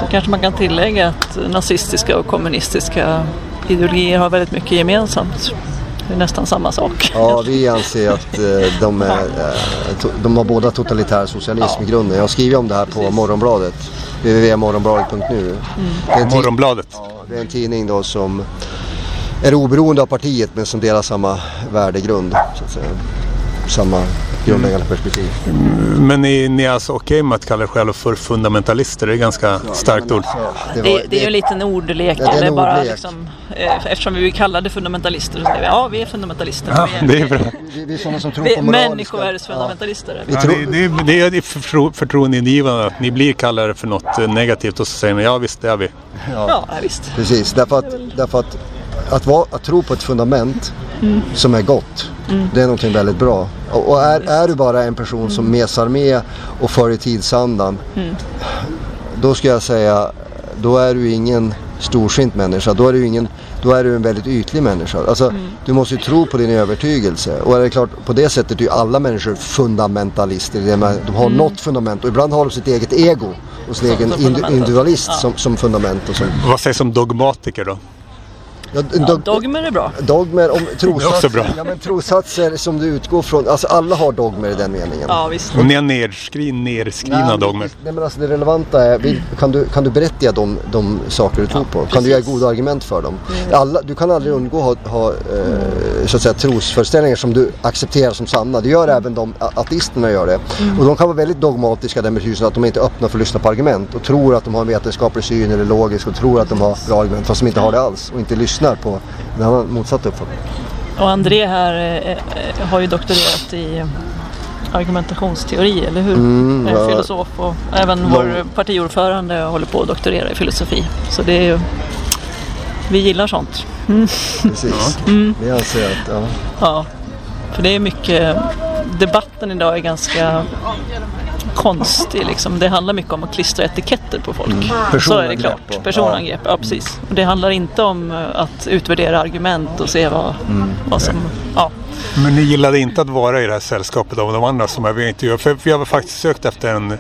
Så kanske man kan tillägga att nazistiska och kommunistiska ideologier har väldigt mycket gemensamt. Det är nästan samma sak. Ja, vi anser att eh, de, är, eh, de har båda totalitär socialism i grunden. Jag har skrivit om det här på Morgonbladet. www.morgonbladet.nu. Mm. Morgonbladet? Ja, det är en tidning då som är oberoende av partiet men som delar samma värdegrund. Så att säga. Samma grundläggande perspektiv. Mm, men ni, ni är alltså okej okay med att kalla er själva för fundamentalister? Det är ganska ja, starkt ord. Det, var, det, det, är ju en liten ordlek. Ja, det är en bara liksom, eh, eftersom vi vill kalla det fundamentalister så säger vi ja, vi är fundamentalister. Ja, vi, är, det är bra. Vi, vi är sådana som tror på Människovärdesfundamentalister. Ja. Ja, det, det, det är förtro, förtroendeingivande att ni blir kallade för något negativt och så säger ni ja visst det är vi. Ja, ja visst. Precis, därför att, därför att att, vara, att tro på ett fundament mm. som är gott, mm. det är någonting väldigt bra. Och, och är, är du bara en person som mm. mesar med och för i tidsandan, mm. då ska jag säga, då är du ingen storsint människa. Då är du, ingen, då är du en väldigt ytlig människa. Alltså, mm. Du måste ju tro på din övertygelse. Och är det klart, på det sättet är ju alla människor fundamentalister. De har mm. något fundament och ibland har de sitt eget ego och sin egen individualist ja. som, som fundament. Och som... Vad sägs om dogmatiker då? Ja, dog dogmer är bra. Dogmer, om trossatser, bra. Ja, men trossatser som du utgår från. Alltså alla har dogmer i den meningen. Ja, visst. Och ni har nedskriv, nedskrivna nej, dogmer. Nej, men alltså det relevanta är, kan, du, kan du berätta de, de saker du tror på? Kan precis. du ge goda argument för dem? Mm. Alla, du kan aldrig undgå att ha, ha eh, så att säga, trosföreställningar som du accepterar som sanna. Det gör mm. även de ateisterna gör det. Mm. Och de kan vara väldigt dogmatiska den betydelsen att de inte är öppna för att lyssna på argument och tror att de har en vetenskaplig syn eller logisk och tror att de har bra argument fast de inte har det alls och inte lyssnar lyssnar på en annan motsatt uppfattning. Och André här eh, eh, har ju doktorerat i argumentationsteori, eller hur? Mm, ja. Filosof och även Lång... vår partiordförande håller på att doktorera i filosofi. Så det är ju, vi gillar sånt. Mm. Precis, mm. vi anser att, ja. Ja, för det är mycket, debatten idag är ganska konstig. Liksom. Det handlar mycket om att klistra etiketter på folk. Mm. Så är det klart. Personangrepp, ja. ja precis. Och det handlar inte om eh, att utvärdera argument och se vad, mm. vad som... Ja. Men ni gillade inte att vara i det här sällskapet av de andra som jag intervjuade? För vi har faktiskt sökt efter, en,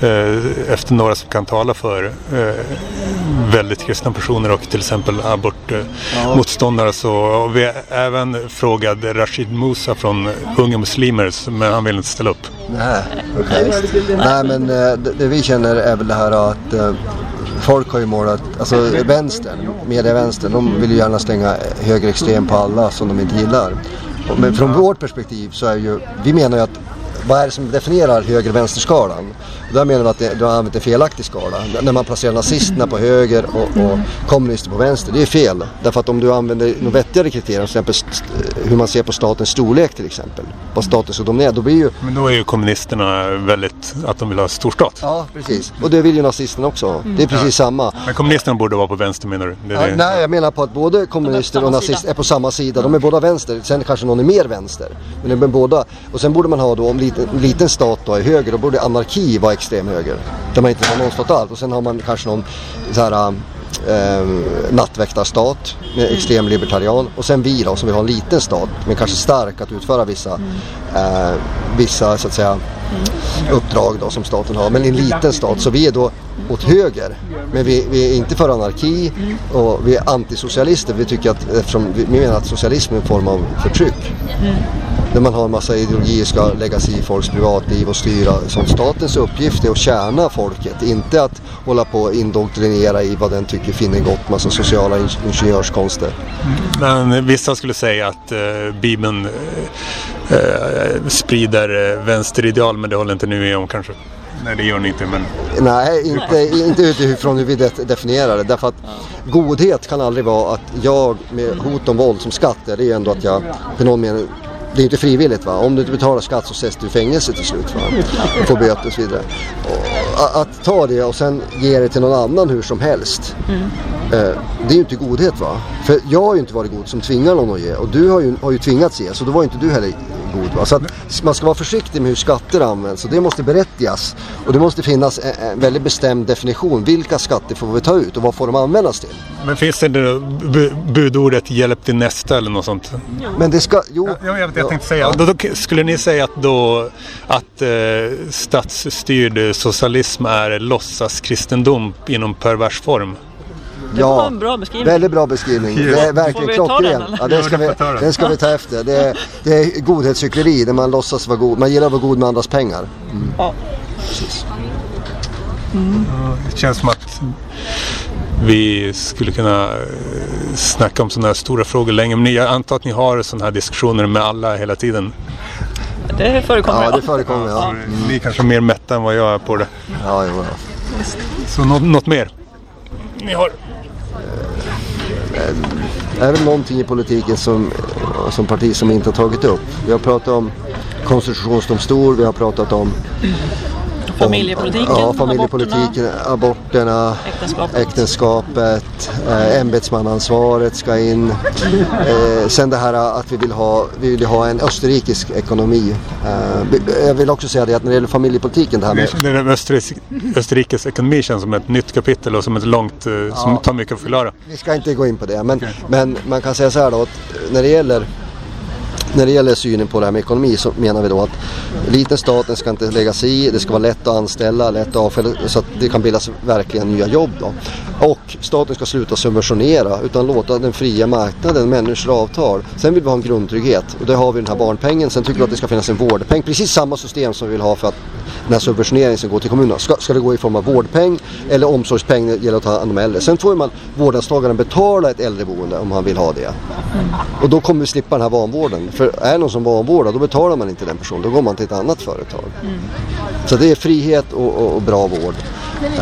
eh, efter några som kan tala för eh, väldigt kristna personer och till exempel abortmotståndare. Ja. Så vi har även frågat Rashid Musa från Unga Muslimer men han vill inte ställa upp. Nej, okay. Nej men eh, det, det, vi känner är väl det här att eh, folk har ju målat, alltså vänstern, medievänstern, de vill ju gärna stänga högerextrem på alla som de inte gillar. Men från vårt perspektiv så är ju, vi menar ju att vad är det som definierar höger-vänsterskalan? Där menar vi att det, du har använt en felaktig skala. När man placerar nazisterna på höger och, och kommunister på vänster. Det är fel. Därför att om du använder något vettigare kriterier, till exempel hur man ser på statens storlek till exempel. Vad staten ska dominera. Då blir ju... Men då är ju kommunisterna väldigt, att de vill ha storstat. Ja, precis. Och det vill ju nazisterna också. Det är precis ja. samma. Men kommunisterna borde vara på vänster menar du? Ja, nej, jag menar på att både kommunister och nazister är på samma sida. De är båda vänster. Sen kanske någon är mer vänster. Men de är båda. Och sen borde man ha då, om liten, liten stat då är höger, då borde anarki vara extrem höger. Där man inte har någon stat alls. Och sen har man kanske någon så här eh, nattväktarstat med extrem libertarian. Och sen vi då som vill ha en liten stat men kanske stark att utföra vissa, eh, vissa så att säga uppdrag då som staten har. Men en liten stat så vi är då åt höger. Men vi, vi, är inte för anarki och vi är antisocialister. Vi tycker att eftersom vi menar att socialism är en form av förtryck. Där man har en massa ideologier ska lägga sig i folks privatliv och styra. Så statens uppgift är att tjäna folket. Inte att hålla på och indoktrinera i vad den tycker finner gott. Massa sociala ingenjörskonster. Men vissa skulle säga att eh, Bibeln eh, eh sprider eh, vänsterideal men det håller inte ni med om kanske? Nej, det gör ni inte. Men... Nej, inte, inte utifrån hur vi definierar det. Därför att godhet kan aldrig vara att jag med hot om våld som skatt, det är ändå att jag på någon mening det är inte frivilligt va. Om du inte betalar skatt så sätts du i fängelse till slut va. Och får böter och så vidare. Och att ta det och sen ge det till någon annan hur som helst. Mm. Det är ju inte godhet va. För jag har ju inte varit god som tvingar någon att ge. Och du har ju, har ju tvingats ge. Så då var inte du heller god. Va? Så att man ska vara försiktig med hur skatter används och det måste berättigas. Och det måste finnas en, väldigt bestämd definition. Vilka skatter får vi ta ut och vad får de användas till? Men finns det budordet hjälp till nästa eller något sånt? Men det ska, jo. Ja, jag, vet, jag tänkte säga, ja. då, då, skulle ni säga att då att eh, statsstyrd socialism är låtsaskristendom inom pervers form? Det ja, var en bra beskrivning. Väldigt bra beskrivning. Det är verkligen klockren. Ja, det ska vi, den ska vi ta efter. Det är, det är godhetscykleri där man låtsas vara god. Man gillar att vara god med andras pengar. Mm. Ja. Precis. Mm. Det känns som att vi skulle kunna eh, snacka om sådana här stora frågor länge. Men jag antar att ni har sådana här diskussioner med alla hela tiden. Det förekommer ja. det förekommer ja. Mm. Ni är kanske mer mätta än vad jag är på det. Ja, jo, ja. Så något, något mer? Ni har? Eh, är det någonting i politiken som, som parti som inte har tagit upp. Vi har pratat om konstitutionsdomstol, vi har pratat om Familjepolitiken, ja, familjepolitiken aborterna, aborterna äktenskapet, äktenskapet eh, ämbetsmannaansvaret ska in. Eh, sen det här att vi vill ha, vi vill ha en österrikisk ekonomi. Eh, jag vill också säga det att när det gäller familjepolitiken. Det här med... Det, det Österrikes, Österrikes ekonomi känns som ett nytt kapitel och som ett långt, eh, som tar mycket att förklara. Vi ska inte gå in på det men, okay. men man kan säga så här då att när det gäller när det gäller synen på det här med ekonomi så menar vi då att liten staten ska inte lägga sig i, det ska vara lätt att anställa, lätt att avfälla så att det kan bildas verkligen nya jobb. Då. Och staten ska sluta subventionera utan låta den fria marknaden, människor avtal. Sen vill vi ha en grundtrygghet och det har vi den här barnpengen. Sen tycker vi att det ska finnas en vårdpeng, precis samma system som vi vill ha för att den här subventioneringen ska gå till kommunerna. Ska, ska det gå i form av vårdpeng eller omsorgspeng när det gäller att ta hand om äldre. Sen får man vårdnadstagaren betala ett äldreboende om han vill ha det. Och då kommer vi slippa den här vanvården. För är det någon som vanvårdar då betalar man inte den personen. Då går man till ett annat företag. Mm. Så det är frihet och, och, och bra vård.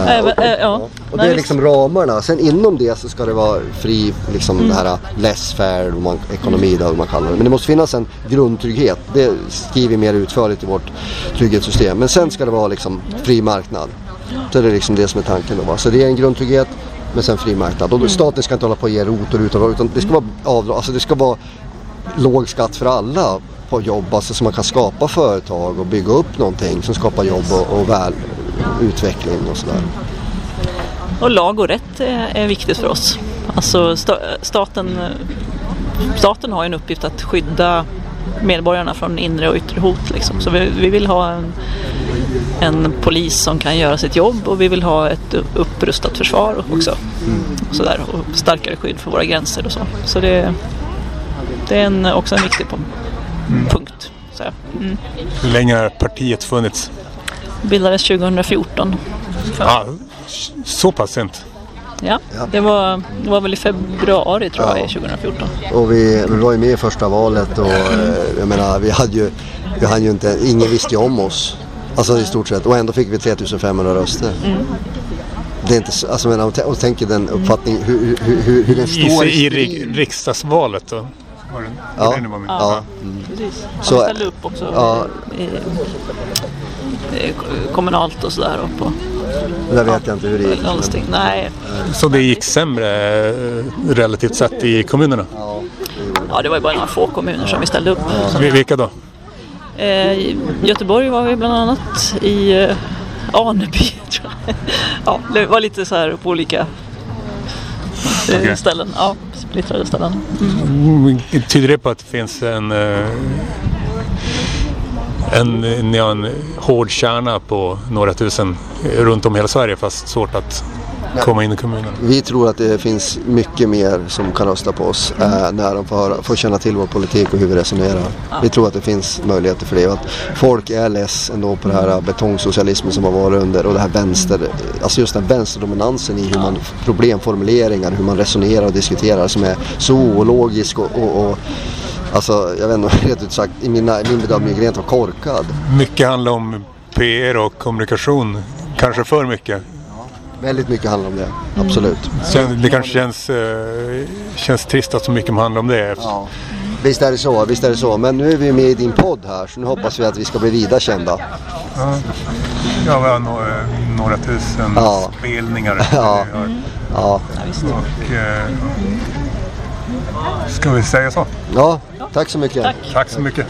Äh, och, och, ja. och det är liksom ramarna. Sen inom det så ska det vara fri, liksom mm. det här less fair, man, ekonomi då, man kallar det. Men det måste finnas en grundtrygghet. Det skriver vi mer utförligt i vårt trygghetssystem. Men sen ska det vara liksom fri marknad. Så det är liksom det som är tanken då. Va? Så det är en grundtrygghet men sen fri marknad. Och staten ska inte hålla på och ge ROT och utan det ska vara avdrag. Alltså det ska vara låg skatt för alla på jobb. Alltså så man kan skapa företag och bygga upp någonting som skapar jobb och, och väl, utveckling och sådär. Och lag och rätt är, är viktigt för oss. Alltså sta, staten, staten har en uppgift att skydda medborgarna från inre och yttre hot. Liksom. Så vi, vi vill ha en, en polis som kan göra sitt jobb och vi vill ha ett upprustat försvar också. Och, sådär, och starkare skydd för våra gränser och så. Så det, det är en, också en viktig punkt. Så, mm. Hur länge har partiet funnits? Bildades 2014. Ja, så pass sent? Ja, Ja. Det, var, det var väl i februari tror jag, Ja. i 2014. Och vi, vi var ju med i första valet och eh, jag menar vi hade ju, vi hade ju inte, ingen visste ju om oss. Alltså i stort sett och ändå fick vi 3500 röster. Det är inte så, alltså jag menar, och t- och tänker den uppfattning hur, hur, hur, hur den står i, i ri- riksdagsvalet då? Var det, Ja. det ni var? Ja. Precis. Så- Så, ställde upp också Ja. i, i, kommunalt och sådär. Och på Det där vet jag inte hur det gick. men- landsting. Nej, Så det gick sämre eh, relativt sett i kommunerna? Ja, det var ju bara några få kommuner som vi ställde upp. Vi- Vilka då? Eh, I Göteborg var vi bland annat. I eh, Aneby tror jag. Ja, det var lite så här på olika eh, Okej. ställen. Ja, splittrade ställen. Mm, Tyder det på att det finns en, eh, en, ni har en hård kärna på några tusen runt om hela Sverige fast svårt att komma in i kommunen? Vi tror att det finns mycket mer som kan rösta på oss eh, när de får, höra, får känna till vår politik och hur vi resonerar. Vi tror att det finns möjligheter för det. Att folk är less ändå på det här betongsocialismen som har varit under och det här vänster, alltså just den vänsterdominansen i hur man problemformuleringar, hur man resonerar och diskuterar som är så ologisk och, och, och Alltså jag vet inte, rätt ut sagt, i mina, min bedömning rent av korkad. Mycket handlar om PR och kommunikation. Kanske för mycket. Väldigt mycket handlar om det, absolut. Kän- Det kanske känns, eh, känns trist att så mycket handlar om det. Ja. Visst är det så, visst är det så. Men nu är vi med i din podd här så nu hoppas vi att vi ska bli vida kända. Ja, ja vi har några, några tusen Ja. spelningar. Ja. Ja. Och, eh, ska vi säga så? ja tack så mycket. Tack. Tack så mycket.